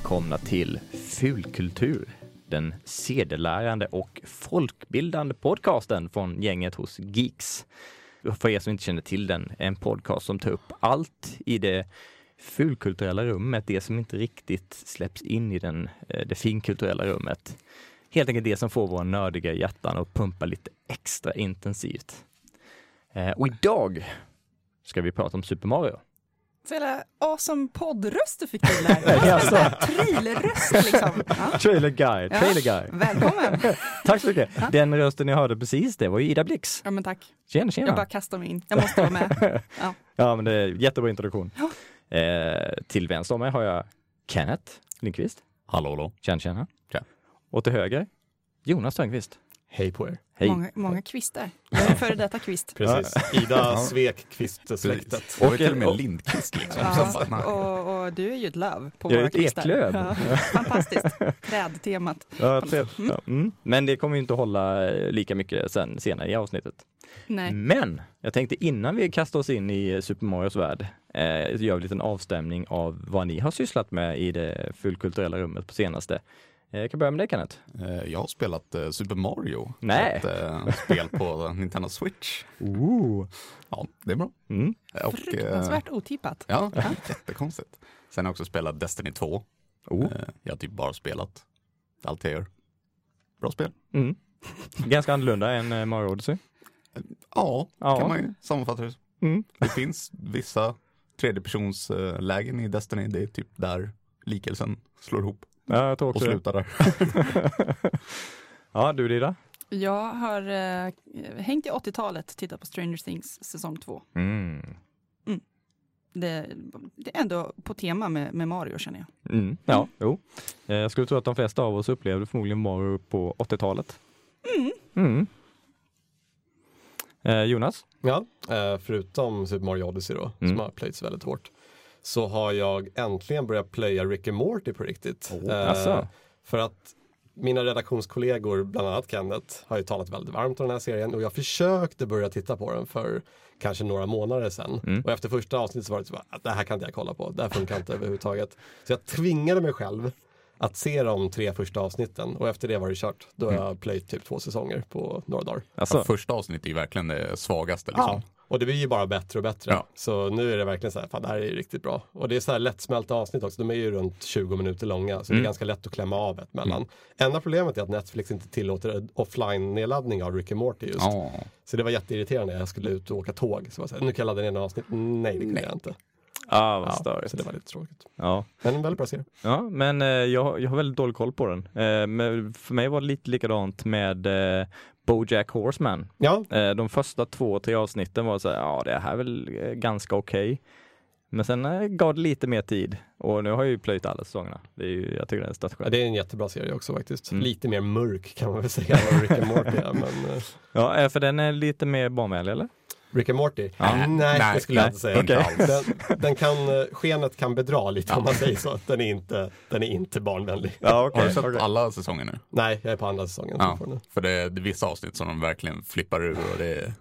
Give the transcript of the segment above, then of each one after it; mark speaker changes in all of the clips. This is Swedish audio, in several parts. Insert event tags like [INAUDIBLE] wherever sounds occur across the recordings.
Speaker 1: välkomna till Fulkultur, den sedelärande och folkbildande podcasten från gänget hos Geeks. För er som inte känner till den, en podcast som tar upp allt i det fulkulturella rummet, det som inte riktigt släpps in i den, eh, det finkulturella rummet. Helt enkelt det som får våra nördiga hjärtan att pumpa lite extra intensivt. Eh, och idag ska vi prata om Super Mario.
Speaker 2: Så jävla awesome poddröst du fick [LAUGHS] till där. En trailerröst liksom. Ja.
Speaker 1: Trailer guy,
Speaker 2: Ja.
Speaker 1: trailer guy.
Speaker 2: Välkommen! [LAUGHS]
Speaker 1: Tack så mycket. Den rösten ni hörde precis, det var ju Ida Blix.
Speaker 2: Ja men tack.
Speaker 1: Tjena,
Speaker 2: Jag
Speaker 1: tjena.
Speaker 2: bara kastar mig in. Jag måste vara med. [LAUGHS] Ja.
Speaker 1: Ja, men det är jättebra introduktion.
Speaker 2: Ja.
Speaker 1: Eh, till vänster om mig har jag Kenneth Lindqvist.
Speaker 3: Hallå, hallå.
Speaker 1: Tjena, tjena.
Speaker 3: Tja.
Speaker 1: Och till höger, Jonas Törnqvist.
Speaker 3: Hej på er.
Speaker 1: Hej.
Speaker 2: Många, många kvistar. Jag är före detta kvist. [LAUGHS]
Speaker 4: Precis. Ida svek kvistsläktet.
Speaker 1: Och-
Speaker 3: till och med Lindqvist liksom.
Speaker 2: Ja, och, och du är ju ett löv på
Speaker 1: Jag är
Speaker 2: våra
Speaker 1: ett
Speaker 2: kvistar.
Speaker 1: eklöv.
Speaker 2: Ja, [LAUGHS] fantastiskt. Trädtemat.
Speaker 1: Ja, trevligt. Ja, mm. Men det kommer ju inte hålla eh, lika mycket sen senare i avsnittet.
Speaker 2: Nej.
Speaker 1: Men jag tänkte innan vi kastar oss in i Super Marios värld, eh, gör vi en liten avstämning av vad ni har sysslat med i det fullkulturella rummet på senaste. Eh, Jag kan börja med dig Kenneth.
Speaker 3: Eh, Jag har spelat eh, Super Mario.
Speaker 1: Nej.
Speaker 3: Ett spel på [LAUGHS] Nintendo Switch.
Speaker 1: Ooh.
Speaker 3: Ja, det är bra.
Speaker 1: Mm.
Speaker 3: Och,
Speaker 2: Fruktansvärt otippat.
Speaker 3: Ja, jättekonstigt. Sen har jag också spelat Destiny 2.
Speaker 1: Oh.
Speaker 3: Jag har typ bara spelat allt jag gör. Bra spel.
Speaker 1: Mm. Ganska annorlunda än Mario Odyssey.
Speaker 3: Ja,
Speaker 1: Ja.
Speaker 3: kan man ju sammanfatta det.
Speaker 1: Mm.
Speaker 3: Det finns vissa tredjepersonslägen i Destiny. Det är typ där likelsen slår ihop
Speaker 1: Ja, jag tror
Speaker 3: och
Speaker 1: också det.
Speaker 3: slutar där. [LAUGHS]
Speaker 1: ja, du Dida?
Speaker 2: Jag har eh, hängt i 80-talet, tittat på Stranger Things säsong 2.
Speaker 1: Mm.
Speaker 2: Det, det är ändå på tema med, med Mario känner jag.
Speaker 1: Mm. Ja, jo. Eh, Jag skulle tro att de flesta av oss upplevde förmodligen Mario på 80-talet. Mm. Eh, Jonas?
Speaker 4: Ja, eh, förutom Super Mario Odyssey då,
Speaker 1: Mm.
Speaker 4: som har plöjts väldigt hårt, så har jag äntligen börjat plöja Rick and Morty på riktigt.
Speaker 1: Oh, asså.
Speaker 4: för att mina redaktionskollegor, bland annat Kenneth, har ju talat väldigt varmt om den här serien och jag försökte börja titta på den för kanske några månader sedan.
Speaker 1: Mm.
Speaker 4: Och efter första avsnittet så var det så bara, "Ah, det här kan inte jag kolla på, det här funkar inte [LAUGHS] överhuvudtaget. Så jag tvingade mig själv att se de tre första avsnitten och efter det var det kört. Då har jag plöjt typ två säsonger på några dagar.
Speaker 1: Alltså,
Speaker 3: Ja, första avsnittet är verkligen det svagaste. Liksom.
Speaker 4: Ja, och det blir ju bara bättre och bättre.
Speaker 3: Ja.
Speaker 4: Så nu är det verkligen så här, fan det här är ju riktigt bra. Och det är så här lättsmälta avsnitt också, de är ju runt 20 minuter långa, så det
Speaker 1: Mm.
Speaker 4: är ganska lätt att klämma av ett mellan. Enda problemet är att Netflix inte tillåter offline-nedladdning av Rick and Morty just.
Speaker 3: Ja.
Speaker 4: Så det var jätteirriterande, jag skulle ut och åka tåg. Så var så här, nu kan jag ladda ner några avsnitt. Nej, det kunde jag inte.
Speaker 1: ah, vad
Speaker 4: Ja,
Speaker 1: störigt.
Speaker 4: så det var lite tråkigt.
Speaker 1: Ja.
Speaker 4: Men en väldigt bra serie.
Speaker 1: ja, men eh, jag, har- jag har väldigt dålig koll på den. Eh, men för mig var det lite likadant med eh, Bojack Horseman.
Speaker 4: Ja,
Speaker 1: Eh, de första två, tre avsnitten var så här, ja det här är väl eh, ganska okej. Men sen eh, gav det lite mer tid och nu har jag ju plöjt alla säsongerna. Det är ju, jag tycker det är
Speaker 4: ja,
Speaker 1: statsskön.
Speaker 4: det är en jättebra serie också faktiskt.
Speaker 1: Mm.
Speaker 4: Lite mer mörk kan man väl säga än vad Rick and Morty. Men
Speaker 1: Ja, för den är lite mer barnvänlig eller?
Speaker 4: Rick and Morty?
Speaker 1: Ja.
Speaker 4: Nej,
Speaker 3: Nej,
Speaker 4: det skulle jag
Speaker 1: nej,
Speaker 4: inte säga.
Speaker 3: alls.
Speaker 4: Den, [LAUGHS] den kan, eh, skenet kan bedra lite om man säger så. Den är inte, den är inte barnvänlig.
Speaker 1: Ja,
Speaker 3: Har du sett alla säsonger nu?
Speaker 4: Nej, jag är på andra säsongen
Speaker 3: Ja, för det är, vissa avsnitt som de verkligen flippar ur och det är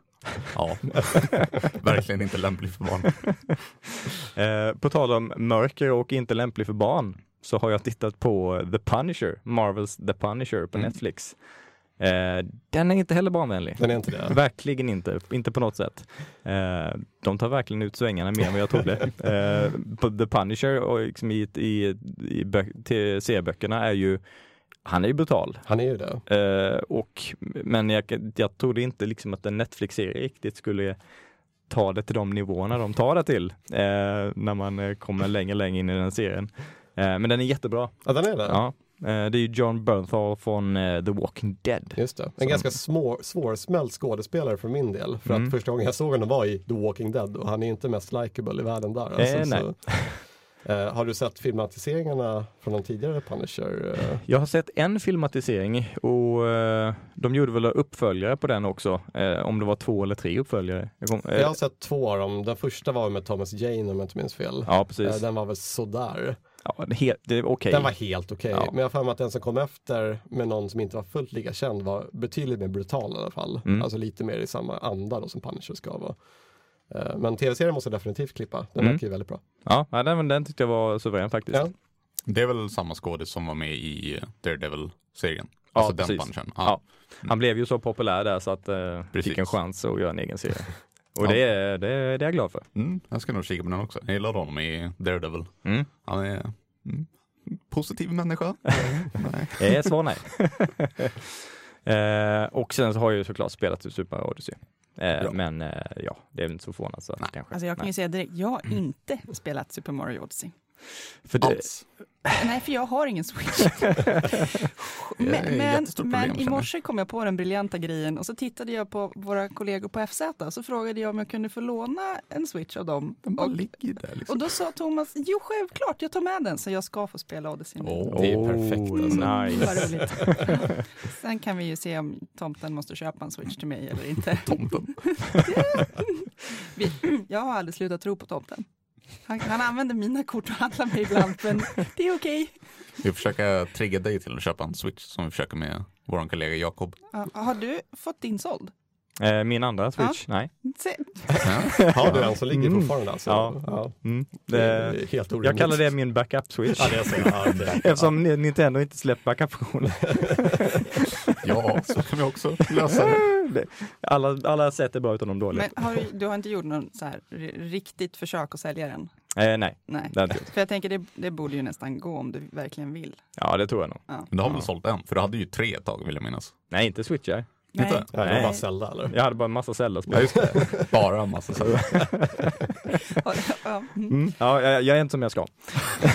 Speaker 3: ja, [LAUGHS] verkligen inte lämpligt för barn. [LAUGHS]
Speaker 1: Eh, på tal om mörker och inte lämplig för barn så har jag tittat på The Punisher, Marvels The Punisher på
Speaker 3: Mm.
Speaker 1: Netflix. Eh, den är inte heller barnvänlig.
Speaker 4: Den är inte det.
Speaker 1: Verkligen inte, inte på något sätt. Eh, de tar verkligen ut svängarna mer än vad jag trodde. [LAUGHS] Eh, The Punisher och liksom i, i, i bö- serieböckerna är ju, han är ju brutal.
Speaker 4: Han är ju det.
Speaker 1: Eh, och, men jag, jag trodde inte liksom att en Netflix-serie riktigt skulle ta det till de nivåerna de tar det till eh, när man kommer längre längre in i den serien. Men den är jättebra.
Speaker 4: Ja, den är det.
Speaker 1: Ja. Eh, det är ju John Bernthal från eh, The Walking Dead.
Speaker 4: Just det. En
Speaker 1: Som-
Speaker 4: ganska små, svårsmält skådespelare för min del. För
Speaker 1: Mm.
Speaker 4: att första gången jag såg honom var i The Walking Dead och han är inte mest likable i världen där. Alltså,
Speaker 1: Eh, nej.
Speaker 4: så, eh, har du sett filmatiseringarna från de tidigare Punisher? Eh,
Speaker 1: Jag har sett en filmatisering och eh, de gjorde väl uppföljare på den också. Eh, om det var två eller tre uppföljare. Jag kom, eh,
Speaker 4: jag har sett två av dem. Den första var med Thomas Jane om jag inte minns fel.
Speaker 1: ja,
Speaker 4: Eh,
Speaker 1: precis.
Speaker 4: den var väl sådär.
Speaker 1: Ja, det, det okej.
Speaker 4: Den var helt okej.
Speaker 1: Ja.
Speaker 4: Men jag har att den som kom efter med någon som inte var fullt lika känd var betydligt mer brutal i alla fall.
Speaker 1: Mm.
Speaker 4: Alltså lite mer i samma anda då som Punisher ska vara. Eh, Men tv-serien måste jag definitivt klippa. Den
Speaker 1: Mm.
Speaker 4: verkar ju väldigt bra.
Speaker 1: Ja, ja, den, den tyckte jag var suverän faktiskt.
Speaker 4: Ja.
Speaker 3: Det är väl samma skådis som var med i Daredevil-serien?
Speaker 1: Ja,
Speaker 3: alltså den
Speaker 1: precis.
Speaker 3: bunchen.
Speaker 1: Ja. Han blev ju så populär där så att eh,
Speaker 3: Precis.
Speaker 1: fick en chans att göra en egen serie. [LAUGHS] Och
Speaker 3: Ja.
Speaker 1: det, är, det, är- det är jag glad för.
Speaker 3: Mm, jag ska nog kika på den också. Jag gillar honom i Daredevil.
Speaker 1: Mm.
Speaker 3: Han är mm, positiv människa. [LAUGHS] Nej.
Speaker 1: Det är svar nej. [LAUGHS] eh, och sen så har jag ju såklart spelat Super Mario Odyssey. Eh,
Speaker 3: Ja.
Speaker 1: Men eh, ja, det är väl inte så förvånat så
Speaker 3: Nej.
Speaker 1: kanske.
Speaker 2: Alltså jag kan ju säga direkt, jag har inte spelat Super Mario Odyssey.
Speaker 1: För det,
Speaker 3: Alls.
Speaker 2: Nej, för jag har ingen Switch. [LAUGHS] Men, men, men i morse kom jag på den briljanta grejen och så tittade jag på våra kollegor på FZ och så frågade jag om jag kunde få låna en Switch av dem.
Speaker 3: Den bara
Speaker 2: Och,
Speaker 3: ligger där liksom.
Speaker 2: och då sa Thomas, jo självklart, jag tar med den så jag ska få spela Odyssey.
Speaker 3: Åh.
Speaker 4: Det är perfekt, alltså.
Speaker 2: Vad
Speaker 1: Nice. [LAUGHS]
Speaker 2: Sen kan vi ju se om tomten måste köpa en Switch till mig eller inte.
Speaker 3: Tomten. [LAUGHS]
Speaker 2: Jag har aldrig slutat tro på tomten. Han, han använder mina kort och handlar mig ibland, men det är okej.
Speaker 3: Vi försöker trigga dig till att köpa en switch som vi försöker med vår kollega Jakob.
Speaker 2: Ja, Har du fått din såld?
Speaker 1: eh, min andra Switch, nej.
Speaker 2: Se,
Speaker 3: Ja.
Speaker 4: Har du en som ligger
Speaker 1: Mm.
Speaker 4: fortfarande alltså?
Speaker 1: Ja. Mm.
Speaker 4: Det är
Speaker 1: Det,
Speaker 4: helt orimligt.
Speaker 1: jag kallar det min backup-switch.
Speaker 4: Ja, det är så. Ja. [LAUGHS]
Speaker 1: Eftersom Nintendo inte släppt backup-funktionen. [LAUGHS]
Speaker 3: ja, så kan vi också lösa det.
Speaker 1: Alla, alla sätt är bra utan de dåliga.
Speaker 2: men har du, du har inte gjort någon så här riktigt försök att sälja den?
Speaker 1: Eh, nej,
Speaker 2: Nej.
Speaker 1: det.
Speaker 2: För jag tänker det, det borde ju nästan gå om du verkligen vill.
Speaker 1: Ja, det tror jag nog.
Speaker 2: Ja.
Speaker 3: Men du har väl
Speaker 1: Ja.
Speaker 3: sålt en? För du hade ju tre ett tag vill jag minnas.
Speaker 1: Nej, inte switchar.
Speaker 3: Inte?
Speaker 4: Ja, det var
Speaker 1: Nej.
Speaker 4: bara Zelda eller?
Speaker 1: Jag hade bara en massa
Speaker 3: Ja, det. [LAUGHS] Bara en massa
Speaker 2: ja, mm.
Speaker 1: mm. Ja, jag, jag är inte som jag ska.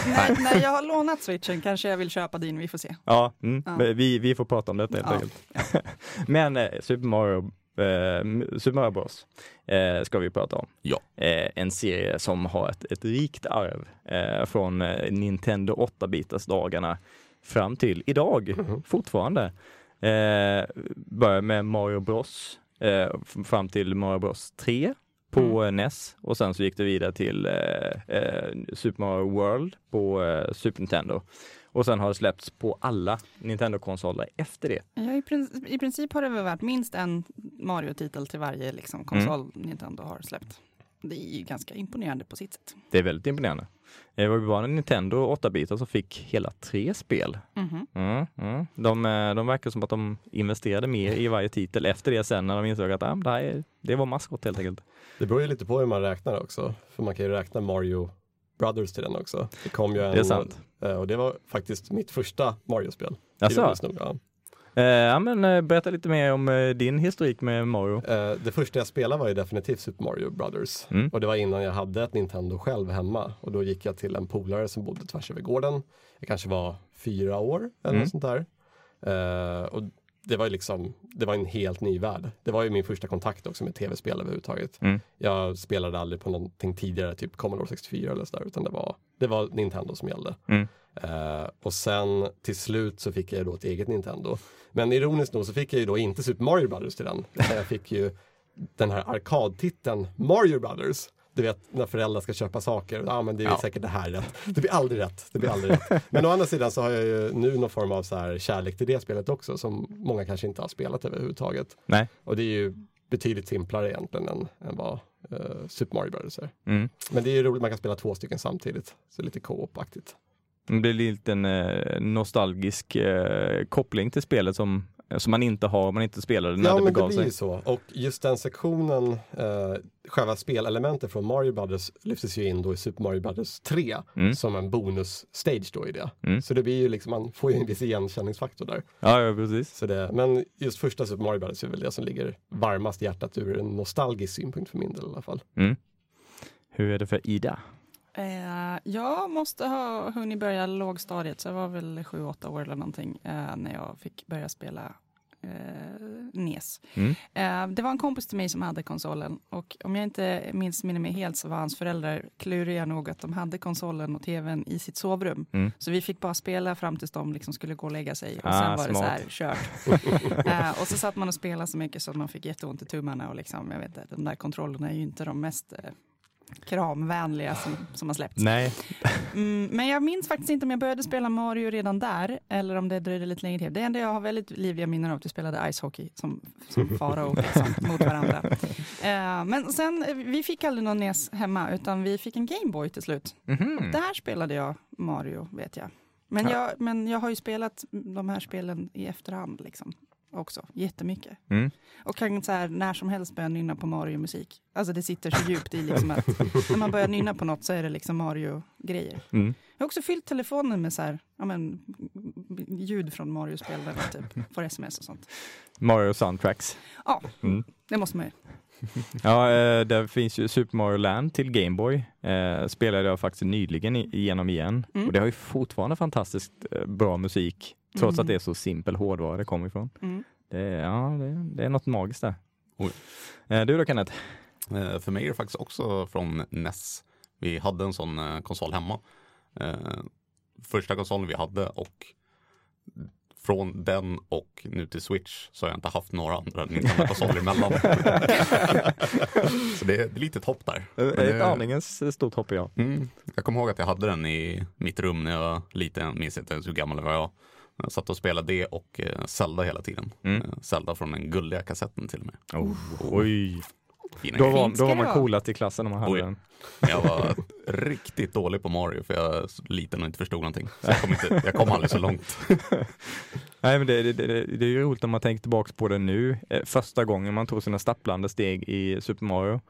Speaker 2: när, när jag har lånat switchen kanske jag vill köpa din, vi får se.
Speaker 1: Ja, mm.
Speaker 2: Ja.
Speaker 1: Vi, vi får prata om detta helt
Speaker 2: Ja.
Speaker 1: enkelt. [LAUGHS] Men eh, Super Mario, eh, Super Mario Bros eh, ska vi prata om.
Speaker 3: Ja.
Speaker 1: Eh, en serie som har ett, ett rikt arv eh, från eh, Nintendo 8-bitars dagarna fram till idag
Speaker 4: Mhm.
Speaker 1: fortfarande. Eh, börjar med Mario Bros eh, fram till Mario Bros 3 på eh, NES och sen så gick det vidare till eh, eh, Super Mario World på eh, Super Nintendo. Och sen har det släppts på alla Nintendo-konsoler efter det.
Speaker 2: Ja, i, princip, I princip har det väl varit minst en Mario-titel till varje liksom, konsol Nintendo har släppt. Det är ju ganska imponerande på sitt sätt.
Speaker 1: Det är väldigt imponerande. Det var ju bara Nintendo 8-bitar som fick hela tre spel.
Speaker 2: Mhm.
Speaker 1: Mm, mm. De, eh, de verkar som att de investerade mer i varje titel efter det sen när de insåg att ah, det, här är, det var maskot helt enkelt.
Speaker 4: Det beror ju lite på hur man räknar också. För man kan ju räkna Mario Brothers till den också. Det kom ju en,
Speaker 1: Det är sant.
Speaker 4: eh, Och det var faktiskt mitt första Mario-spel. Ja.
Speaker 1: Eh, ja, men, eh, berätta lite mer om eh, din historik med Mario.
Speaker 4: Eh, Det första jag spelade var ju definitivt Super Mario Brothers.
Speaker 1: Mm.
Speaker 4: Och det var innan jag hade ett Nintendo själv hemma. Och då gick jag till en polare som bodde tvärs över gården. Jag kanske var fyra år eller
Speaker 1: Mm.
Speaker 4: något sånt där. Eh, och det var ju liksom, det var en helt ny värld. Det var ju min första kontakt också med tv-spel överhuvudtaget.
Speaker 1: Mm.
Speaker 4: Jag spelade aldrig på någonting tidigare, typ Commodore 64 eller sådär, utan det var, det var Nintendo som gällde.
Speaker 1: Mm.
Speaker 4: Eh, och sen till slut så fick jag då ett eget Nintendo. Men ironiskt nog så fick jag ju då inte Super Mario Brothers till den. Jag fick ju den här arkadtiteln Mario Brothers. Du vet när föräldrar ska köpa saker, ja men det är
Speaker 3: Ja.
Speaker 4: säkert det här rätt. Det blir aldrig rätt. Det blir aldrig rätt. [LAUGHS] Men å andra sidan så har jag ju nu någon form av så här kärlek till det spelet också som många kanske inte har spelat överhuvudtaget.
Speaker 1: Nej.
Speaker 4: Och det är ju betydligt simplare egentligen än, än vad eh, Super Mario Brothers är.
Speaker 1: Mm.
Speaker 4: Men det är ju roligt, man kan spela två stycken samtidigt. Så lite co-op-aktigt.
Speaker 1: Det blir lite en eh, nostalgisk eh, koppling till spelet som, som man inte har om man inte spelar det när
Speaker 4: Ja
Speaker 1: det
Speaker 4: men det
Speaker 1: begav
Speaker 4: blir
Speaker 1: sig.
Speaker 4: ju så. Och just den sektionen, eh, själva spelelementet från Mario Brothers lyftes ju in då i Super Mario Brothers 3
Speaker 1: Mm.
Speaker 4: som en bonus-stage då i det.
Speaker 1: Mm.
Speaker 4: Så det blir ju liksom, man får ju en viss igenkänningsfaktor där.
Speaker 1: Ja, ja, precis.
Speaker 4: Så det, men just första Super Mario Brothers är väl det som ligger varmast i hjärtat ur en nostalgisk synpunkt för min del i alla fall.
Speaker 1: Mm. Hur är det för Ida?
Speaker 2: Eh, jag måste ha hunnit börja lågstadiet, så jag var väl 7-8 år eller någonting eh, när jag fick börja spela eh, NES.
Speaker 1: Mm.
Speaker 2: Eh, det var en kompis till mig som hade konsolen och om jag inte minns minner mig helt så var hans föräldrar kluriga nog att de hade konsolen och tvn i sitt sovrum.
Speaker 1: Mm.
Speaker 2: Så vi fick bara spela fram tills de liksom skulle gå och lägga sig och
Speaker 1: Ah,
Speaker 2: sen var det så
Speaker 1: smart.
Speaker 2: här kört. [LAUGHS] eh, och så satt man och spelade så mycket så man fick jätteont i tummarna och liksom, jag vet inte, de där kontrollerna är ju inte de mest eh, kramvänliga som, som har släppts.
Speaker 1: Nej,
Speaker 2: Mm, men jag minns faktiskt inte om jag började spela Mario redan där eller om det dröjde lite längre till. Det enda jag har väldigt livliga minnen av att vi spelade Ice Hockey som, som Farao liksom, [LAUGHS] mot varandra. Eh, men sen, eh, vi fick aldrig någon NES hemma utan vi fick en Gameboy till slut.
Speaker 1: Mhm.
Speaker 2: Där spelade jag Mario vet jag. Men,
Speaker 1: Ja.
Speaker 2: jag. men jag har ju spelat de här spelen i efterhand liksom också, jättemycket.
Speaker 1: Mm.
Speaker 2: Och kan så här, när som helst börja nynna på Mario-musik. Alltså det sitter så djupt i liksom att när man börjar nynna på något så är det liksom Mario-grejer.
Speaker 1: Mm.
Speaker 2: Jag har också fyllt telefonen med så här, ja, men, ljud från Mario-spel där man typ får sms och sånt.
Speaker 1: Mario Soundtracks.
Speaker 2: Ja,
Speaker 1: Mm.
Speaker 2: det måste man ju. [LAUGHS]
Speaker 1: Ja, eh, där finns ju Super Mario Land till Gameboy. Eh, spelade jag faktiskt nyligen igenom igen.
Speaker 2: Mm.
Speaker 1: Och det har ju fortfarande fantastiskt eh, bra musik. Trots
Speaker 2: Mm.
Speaker 1: att det är så simpel hårdvara det kommer ifrån.
Speaker 2: Mm.
Speaker 1: Det är, ja, det, det är något magiskt där.
Speaker 3: Oj.
Speaker 1: Eh, du då Kenneth?
Speaker 3: Eh, För mig är det faktiskt också från NES. Vi hade en sån eh, konsol hemma. Första konsolen vi hade och från den och nu till Switch så har jag inte haft några andra Nintendo-konsoler emellan. [LAUGHS] så det är, det är lite hopp där.
Speaker 1: Ett
Speaker 3: det-
Speaker 1: aningens stort hopp ja.
Speaker 3: Mm. Jag kommer ihåg att jag hade den i mitt rum när jag var liten, minns inte ens hur gammal jag var. Jag satt och spelade det och eh, Zelda hela tiden.
Speaker 1: Mm.
Speaker 3: Eh, Zelda från den gulliga kassetten till och med.
Speaker 1: Oh, oj,
Speaker 3: Fina
Speaker 1: då var, då var man coolast i klassen om man hade
Speaker 3: Oj.
Speaker 1: den.
Speaker 3: Jag var [LAUGHS] riktigt dålig på Mario för jag så liten och inte förstod någonting. Så jag kom, inte, jag kom aldrig så långt. [LAUGHS]
Speaker 1: Nej men det, det, det, det är ju roligt när man tänker tillbaka på det nu. Eh, första gången man tog sina stapplande steg i Super Mario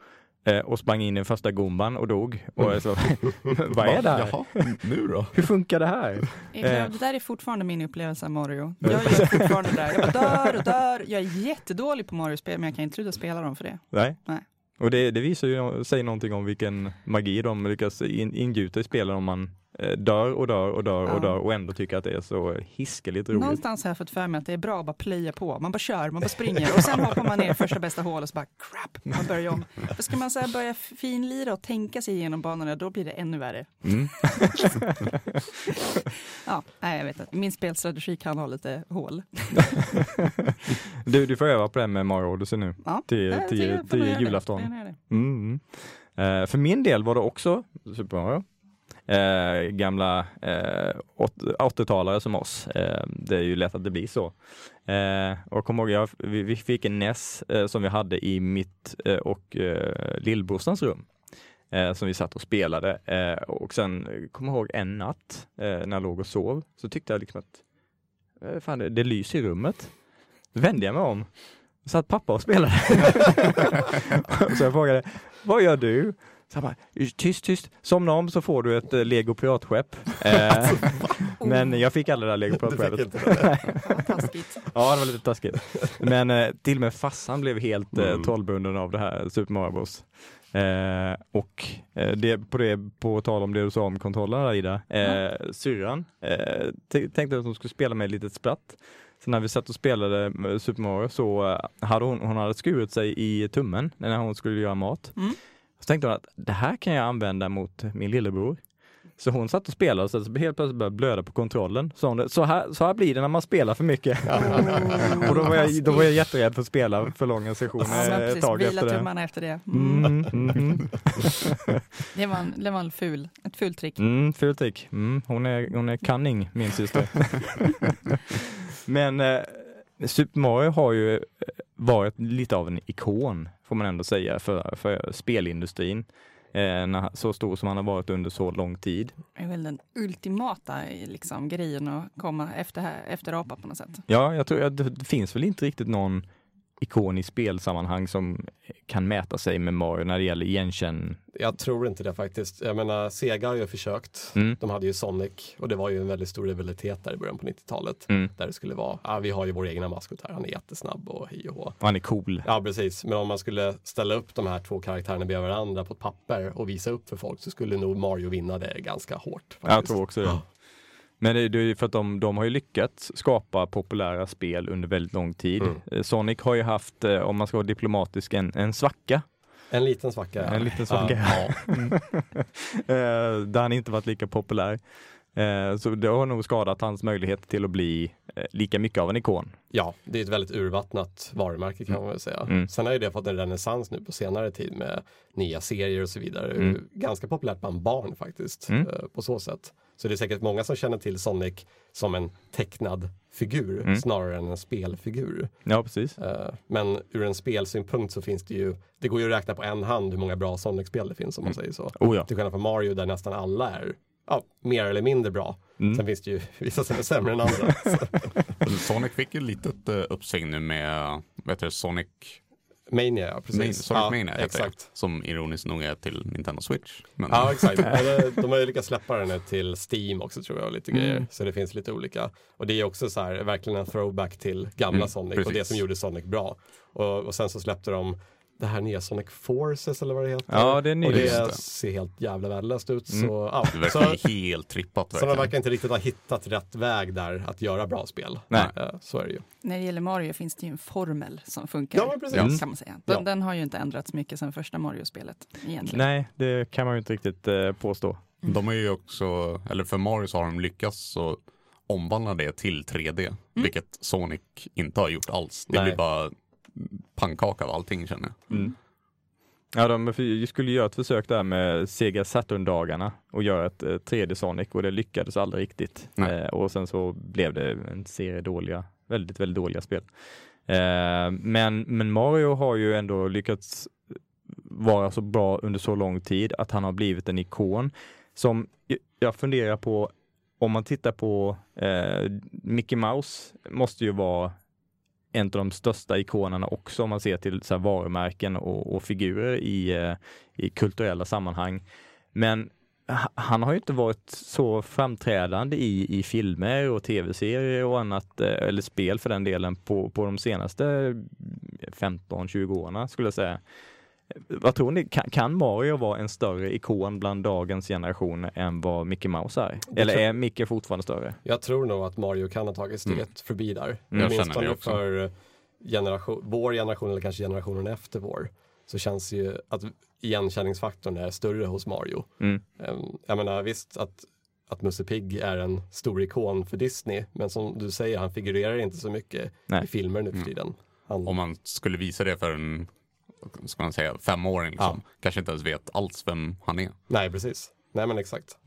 Speaker 1: eh, och sprang in i den första gomban och dog. Och så, [LAUGHS] [LAUGHS] vad är det här?
Speaker 3: Jaha, nu då?
Speaker 1: Hur funkar det här?
Speaker 2: Eh, Det där är fortfarande min upplevelse av Mario. Jag är fortfarande där. Jag dör och dör. Jag är jättedålig på Mario-spel men jag kan inte sluta spela dem för det.
Speaker 1: Nej.
Speaker 2: Nej.
Speaker 1: Och det, det visar ju, säger någonting om vilken magi de lyckas in, ingjuta i spelen om man eh, dör och dör och dör och
Speaker 2: Ja.
Speaker 1: dör och ändå tycker att det är så hiskeligt roligt.
Speaker 2: Någonstans har jag fått för mig att det är bra att bara plöja på. Man bara kör, man bara springer och sen hoppar man ner första bästa hål och så bara crap, man börjar om. För ska man så här börja finlira och tänka sig igenom banorna då blir det ännu värre.
Speaker 1: Mm. [LAUGHS]
Speaker 2: Ja, nej jag vet inte. Min spelstrategi kan ha lite hål. [LAUGHS]
Speaker 1: Du, du får öva på det med Mario Odyssey nu
Speaker 2: Ja,
Speaker 1: till, till, till julafton. Mm. Eh, för min del var det också Super Mario. Eh, gamla eh, 80-talare som oss. Eh, det är ju lätt att det blir så. Eh, och kom ihåg, jag, vi, vi fick en NES eh, som vi hade i mitt eh, och eh, lillbrorsans rum. Eh, som vi satt och spelade. Eh, och sen kommer kom jag ihåg en natt när jag låg och sov så tyckte jag liksom att fan, det, det lyser i rummet. Då vände jag mig om. Satt pappa och spelade. [LAUGHS] så jag frågade, vad gör du? Så bara, tyst, tyst, somna om så får du ett eh, Lego piratskepp. [LAUGHS] Eh, men jag fick aldrig det där Lego [LAUGHS] piratskeppet.
Speaker 4: inte det.
Speaker 2: Ja, [LAUGHS] taskigt.
Speaker 1: Ja, det var lite taskigt. Men eh, till och med farsan blev helt eh,
Speaker 3: Mm.
Speaker 1: trollbunden av det här Super Mario Bros. Eh, och eh, det, på, det, på tal om det du sa om kontrollerna där, Ida, eh, syrran eh, tänkte att hon skulle spela med ett litet spratt. Så när vi satt och spelade med Super Mario så eh, hade hon, hon hade skurit sig i tummen när hon skulle göra mat.
Speaker 2: Mm.
Speaker 1: Så tänkte hon att det här kan jag använda mot min lillebror. Så hon satt och spelade och så helt plötsligt började blöda på kontrollen. Så, hon, så, här, så här blir det när man spelar för mycket. [LAUGHS] och då var, jag, då var jag jätterädd för att spela för långa sessioner ett
Speaker 2: precis,
Speaker 1: tag efter det.
Speaker 2: tummarna efter det. Mm.
Speaker 1: Mm, mm, mm. [LAUGHS]
Speaker 2: Det var, en, det var en ful, ett fult trick.
Speaker 1: Mm, ful trick. Mm, hon, är, hon är cunning, min syster. [LAUGHS] Men eh, Super Mario har ju eh, varit lite av en ikon, får man ändå säga, för, för spelindustrin. Eh, så stor som han har varit under så lång tid.
Speaker 2: Det är väl den ultimata liksom, grejen att komma efter, efter apa på något sätt.
Speaker 1: Ja, jag tror att det finns väl inte riktigt någon ikon i spelsammanhang som kan mäta sig med Mario när det gäller igenkänn.
Speaker 4: Jag tror inte det faktiskt. Jag menar, Sega har ju försökt.
Speaker 1: Mm.
Speaker 4: De hade ju Sonic och det var ju en väldigt stor rivalitet där i början på 90-talet.
Speaker 1: Mm.
Speaker 4: Där det skulle vara, ja vi har ju vår egna maskot här, han är jättesnabb och hej och hå.
Speaker 1: Han är cool.
Speaker 4: Ja precis, men om man skulle ställa upp de här två karaktärerna bredvid varandra på ett papper och visa upp för folk så skulle nog Mario vinna det ganska hårt.
Speaker 1: Jag
Speaker 4: Faktiskt.
Speaker 1: tror också det. Men det, det är ju för att de, de har ju lyckats skapa populära spel under väldigt lång tid.
Speaker 4: Mm.
Speaker 1: Eh, Sonic har ju haft, eh, om man ska vara diplomatisk, en, en svacka.
Speaker 4: En liten svacka.
Speaker 1: En liten svacka.
Speaker 4: Ja, [LAUGHS]
Speaker 1: Eh, där han inte varit lika populär. Så det har nog skadat hans möjlighet till att bli lika mycket av en ikon.
Speaker 4: Ja, det är ett väldigt urvattnat varumärke kan man väl säga.
Speaker 1: Mm.
Speaker 4: Sen har ju det fått en renässans nu på senare tid med nya serier och så vidare.
Speaker 1: Mm.
Speaker 4: Ganska populärt bland barn faktiskt
Speaker 1: Mm.
Speaker 4: på så sätt. Så det är säkert många som känner till Sonic som en tecknad figur
Speaker 1: Mm.
Speaker 4: snarare än en spelfigur.
Speaker 1: Ja, precis.
Speaker 4: Eh, Men ur en spelsynpunkt så finns det ju, det går ju att räkna på en hand hur många bra Sonic-spel det finns om man
Speaker 1: Mm.
Speaker 4: säger så.
Speaker 1: Oh ja.
Speaker 4: Till skillnad från Mario där nästan alla är ja, mer eller mindre bra.
Speaker 1: Mm.
Speaker 4: Sen finns det ju [LAUGHS] vissa som är sämre än andra. [LAUGHS]
Speaker 3: Sonic fick ju litet uh, uppsving nu med, heter det, Sonic
Speaker 4: Mania, ja, precis.
Speaker 3: Mania, Sonic
Speaker 4: ja,
Speaker 3: Mania heter
Speaker 4: exakt.
Speaker 3: det, som ironiskt nog är till Nintendo Switch. Men,
Speaker 4: Ja, exakt. [LAUGHS] De har ju lyckats släppa den till Steam också tror jag, och lite
Speaker 1: Mm.
Speaker 4: grejer. Så det finns lite olika. Och det är också så här, verkligen en throwback till gamla
Speaker 3: Mm,
Speaker 4: Sonic och det
Speaker 3: precis.
Speaker 4: som gjorde Sonic bra. Och, och sen så släppte de det här nya Sonic Forces eller vad det heter.
Speaker 1: Ja, det är
Speaker 4: och
Speaker 1: nytt.
Speaker 4: det,
Speaker 3: Just det.
Speaker 4: ser helt jävla värdelöst ut.
Speaker 1: Mm.
Speaker 4: Så, ja.
Speaker 3: det
Speaker 4: så,
Speaker 3: verkar ju helt trippat.
Speaker 4: så de
Speaker 3: verkligen.
Speaker 4: verkar inte riktigt ha hittat rätt väg där att göra bra spel.
Speaker 1: Nej.
Speaker 4: Så är det ju.
Speaker 2: När det gäller Mario finns det ju en formel som funkar.
Speaker 4: Ja, precis.
Speaker 1: Mm.
Speaker 2: Kan man säga. Den,
Speaker 4: Ja.
Speaker 2: den har ju inte ändrats mycket sedan första Mario-spelet egentligen.
Speaker 1: Nej, det kan man ju inte riktigt eh, påstå.
Speaker 3: De är ju också, eller för Mario så har de lyckats så omvandla det till 3D, vilket Sonic inte har gjort alls. Det
Speaker 4: Nej.
Speaker 3: blir bara pannkaka av allting känner jag.
Speaker 1: Mm. Ja, de skulle göra ett försök där med Sega Saturn-dagarna och göra ett eh, 3D Sonic och det lyckades aldrig riktigt. Eh, och sen så blev det en serie dåliga, väldigt, väldigt dåliga spel. Eh, men, men Mario har ju ändå lyckats vara så bra under så lång tid att han har blivit en ikon som jag- jag funderar på om man tittar på eh, Mickey Mouse måste ju vara en av de största ikonerna också om man ser till så här, varumärken och, och figurer i, eh, i kulturella sammanhang. Men han har ju inte varit så framträdande i, i filmer och tv-serier och annat, eh, eller spel för den delen, på, på de senaste 15-20 åren skulle jag säga. Vad tror ni, kan, kan Mario vara en större ikon bland dagens generation än vad Mickey Mouse är?
Speaker 4: Det
Speaker 1: Eller är Mickey fortfarande större?
Speaker 4: Jag tror nog att Mario kan ha tagit steget förbi där.
Speaker 3: Mm. Jag känner
Speaker 4: Åtminstone för generation, vår generation eller kanske generationen efter vår. Så känns det ju att igenkänningsfaktorn är större hos Mario.
Speaker 1: Mm.
Speaker 4: Ehm, Jag menar visst att, att Musse Pigg är en stor ikon för Disney. Men som du säger, han figurerar inte så mycket
Speaker 1: Nej.
Speaker 4: i filmer nu för
Speaker 3: Mm.
Speaker 4: tiden. Han,
Speaker 3: Om man skulle visa det för en, ska man säga, femåring liksom, kanske inte ens vet alls vem han är.
Speaker 4: Nej, precis. Nej, men exakt.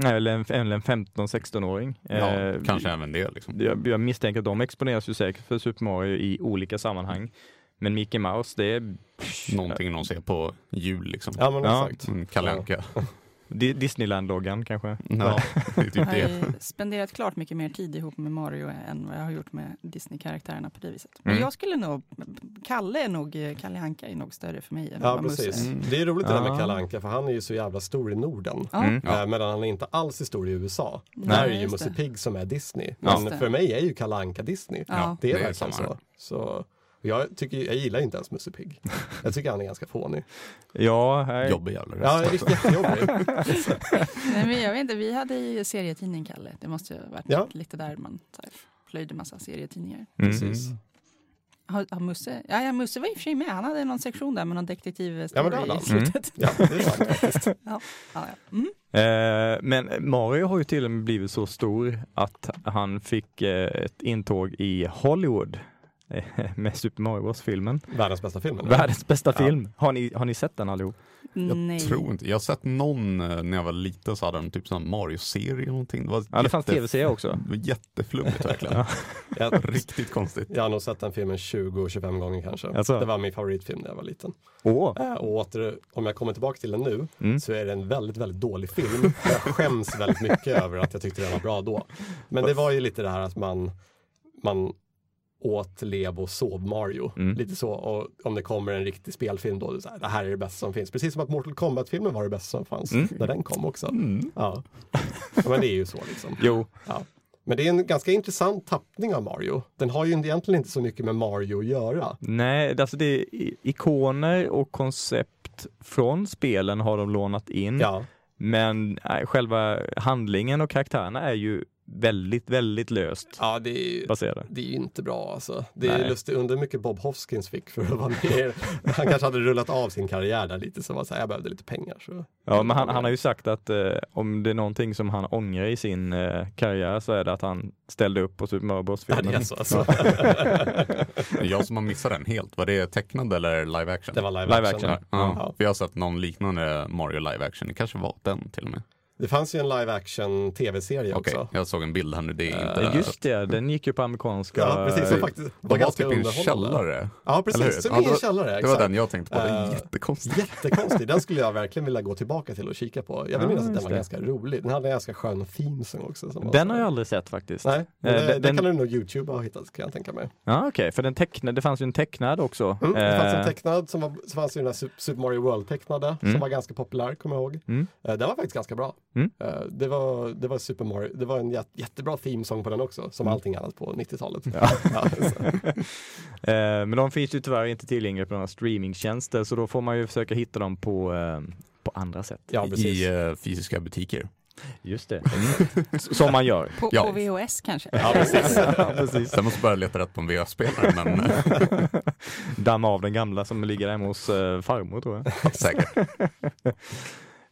Speaker 1: Nej, eller en, eller en 15-16-åring.
Speaker 3: Ja,
Speaker 1: Eh,
Speaker 3: kanske även det liksom.
Speaker 1: Jag, jag misstänker att de exponeras ju säkert för Super Mario i olika sammanhang. Men Mickey Mouse, det är
Speaker 3: Någonting de ser på jul liksom.
Speaker 4: Ja, men
Speaker 1: Ja.
Speaker 4: exakt.
Speaker 3: Mm, Kalle Anka.
Speaker 1: Di- [LAUGHS] Disneyland-loggan kanske.
Speaker 3: Ja, det är typ
Speaker 2: Jag har
Speaker 3: det.
Speaker 2: spenderat klart mycket mer tid ihop med Mario än vad jag har gjort med Disney-karaktärerna på det viset. Men
Speaker 1: Mm.
Speaker 2: jag skulle nog, Kalle är nog, Kalle Anka är nog större för mig än
Speaker 4: Ja,
Speaker 2: vad
Speaker 4: precis.
Speaker 3: Mm.
Speaker 4: Det är roligt det där
Speaker 1: Ja.
Speaker 4: med Kalle Anka för han är ju så jävla stor i Norden.
Speaker 2: Ja,
Speaker 1: Mm.
Speaker 3: Ja.
Speaker 4: Eh, Medan han är inte alls är stor i USA.
Speaker 2: Nej,
Speaker 4: Där är ju Musse
Speaker 2: det.
Speaker 4: Pigg som är Disney.
Speaker 1: Ja.
Speaker 4: Men
Speaker 2: det.
Speaker 4: för mig är ju Kalle Anka Disney.
Speaker 2: Ja.
Speaker 4: Det är
Speaker 3: det
Speaker 4: verkligen så. så. Jag, tycker, jag gillar inte ens Musse Pigg. Jag tycker han är ganska fånig.
Speaker 1: Ja, här,
Speaker 3: Jobbig jävla
Speaker 4: Ja,
Speaker 3: röst.
Speaker 4: riktigt jättejobbig. [LAUGHS]
Speaker 2: Nej, men jag vet inte, vi hade ju serietidning Kalle. Det måste ju ha varit
Speaker 4: Ja.
Speaker 2: lite där man så här, plöjde massa serietidningar.
Speaker 1: Mm.
Speaker 4: Precis.
Speaker 2: Har, har Musse, ja, ja, Musse var i och för sig med. Han hade någon sektion där med någon detektivstory
Speaker 4: Ja, men det hade
Speaker 2: i
Speaker 4: han.
Speaker 2: slutet.
Speaker 4: Ja, det är sant faktiskt. [LAUGHS]
Speaker 2: Ja, ja. Mm.
Speaker 1: Eh, men Mario har ju till och med blivit så stor att han fick eh, ett intåg i Hollywood [LAUGHS] med Super Mario Bros-filmen.
Speaker 4: Världens bästa film. eller?
Speaker 1: Världens bästa
Speaker 4: Ja.
Speaker 1: film. Har ni, har ni sett den allihop?
Speaker 3: Jag
Speaker 2: Nej.
Speaker 3: tror inte. Jag har sett någon eh, när jag var liten så hade de typ sån Mario-serie eller någonting. Det var
Speaker 1: Ja, det fanns tv-serie också. [LAUGHS]
Speaker 3: Det var jätteflummigt verkligen.
Speaker 1: Ja. [LAUGHS]
Speaker 3: Riktigt konstigt.
Speaker 4: jag har nog sett den filmen 20-25 gånger kanske.
Speaker 1: Alltså?
Speaker 4: Det var min favoritfilm när jag var liten. Eh, Och åter, om jag kommer tillbaka till den nu
Speaker 1: Mm.
Speaker 4: så är det en väldigt, väldigt dålig film. Jag skäms väldigt mycket över att jag tyckte den var bra då. Men det var ju lite det här att man, man åt, lev och sov Mario.
Speaker 1: Mm.
Speaker 4: Lite så. Och om det kommer en riktig spelfilm då, så här, det här är det bästa som finns. Precis som att Mortal Kombat-filmen var det bästa som fanns
Speaker 1: Mm.
Speaker 4: när den kom också.
Speaker 3: Mm.
Speaker 4: Ja. ja, men det är ju så liksom.
Speaker 1: Jo,
Speaker 4: Ja. Men det är en ganska intressant tappning av Mario. Den har ju egentligen inte så mycket med Mario att göra.
Speaker 1: nej, alltså det är ikoner och koncept från spelen har de lånat in.
Speaker 4: Ja,
Speaker 1: Men nej, själva handlingen och karaktärerna är ju väldigt, väldigt löst
Speaker 4: Ja, det är ju
Speaker 1: baserade.
Speaker 4: det är ju inte bra alltså. Det är
Speaker 1: Nej.
Speaker 4: lustigt, undrar hur mycket Bob Hoskins fick för att vara med. Han kanske hade rullat av sin karriär där lite, så var så här, jag behövde lite pengar. Så.
Speaker 1: Ja, men han, han har ju sagt att eh, om det är någonting som han ångrar i sin eh, karriär så är det att han ställde upp på Super Mario
Speaker 4: Ja,
Speaker 1: Bros-filmen.
Speaker 4: det är så alltså.
Speaker 3: Jag som har missat den helt, var det tecknad eller live action?
Speaker 4: Det var live,
Speaker 1: Live
Speaker 4: action.
Speaker 1: action,
Speaker 3: Ja,
Speaker 4: Ja.
Speaker 3: för jag har sett någon liknande Mario live action, det kanske var den till och med.
Speaker 4: Det fanns ju en live action tv-serie
Speaker 3: Okej,
Speaker 4: också.
Speaker 3: jag såg en bild här nu, det är inte...
Speaker 1: Just det, den gick ju på amerikanska...
Speaker 4: Ja, precis. Som faktiskt
Speaker 3: var
Speaker 4: ganska
Speaker 3: typ i en källare.
Speaker 4: Ja, precis. Som
Speaker 3: Ja,
Speaker 4: i
Speaker 3: det
Speaker 4: en
Speaker 3: var-
Speaker 4: källare.
Speaker 3: Det var
Speaker 4: exakt.
Speaker 3: den jag tänkte på, det är
Speaker 4: Eh,
Speaker 3: jättekonstigt.
Speaker 4: Jättekonstig. Den skulle jag verkligen vilja gå tillbaka till och kika på. Jag vill minnas att den var
Speaker 1: det.
Speaker 4: ganska rolig. Den hade en ganska skön theme song också. Som var
Speaker 1: Den har jag aldrig sett faktiskt.
Speaker 4: Nej, men
Speaker 1: Eh,
Speaker 4: det,
Speaker 1: den-
Speaker 4: det kan du nog Youtube ha hittat kan jag tänka mig.
Speaker 1: Ja, okej, för den tecknade, det fanns ju en tecknad också.
Speaker 4: Mm, det fanns en
Speaker 1: Eh,
Speaker 4: tecknad, som var, så fanns ju den här Sup- Super Mario World-tecknade
Speaker 1: Mm.
Speaker 4: som var ganska populär, kommer jag ihåg.
Speaker 1: Mm.
Speaker 4: Eh, Den var faktiskt ganska bra.
Speaker 1: Mm.
Speaker 4: Eh, Det, var, det var Super Mario, det var en jät- jättebra themesång på den också, som
Speaker 1: Mm.
Speaker 4: allting annat på 90-talet.
Speaker 1: Ja. [LAUGHS] [LAUGHS] Eh, men de finns ju tyvärr inte tillgängliga på några streamingtjänster så då får man ju försöka hitta dem på, eh, på andra sätt.
Speaker 4: ja.
Speaker 3: I eh, fysiska butiker.
Speaker 1: Just det. Som man gör.
Speaker 2: På,
Speaker 3: Ja.
Speaker 2: på VHS kanske?
Speaker 4: Ja, precis. [LAUGHS]
Speaker 1: ja, precis.
Speaker 3: Sen måste börja leta rätt på en VHS-spelare, men
Speaker 1: Damma av den gamla som ligger hemma hos eh, farmor tror jag.
Speaker 3: säkert.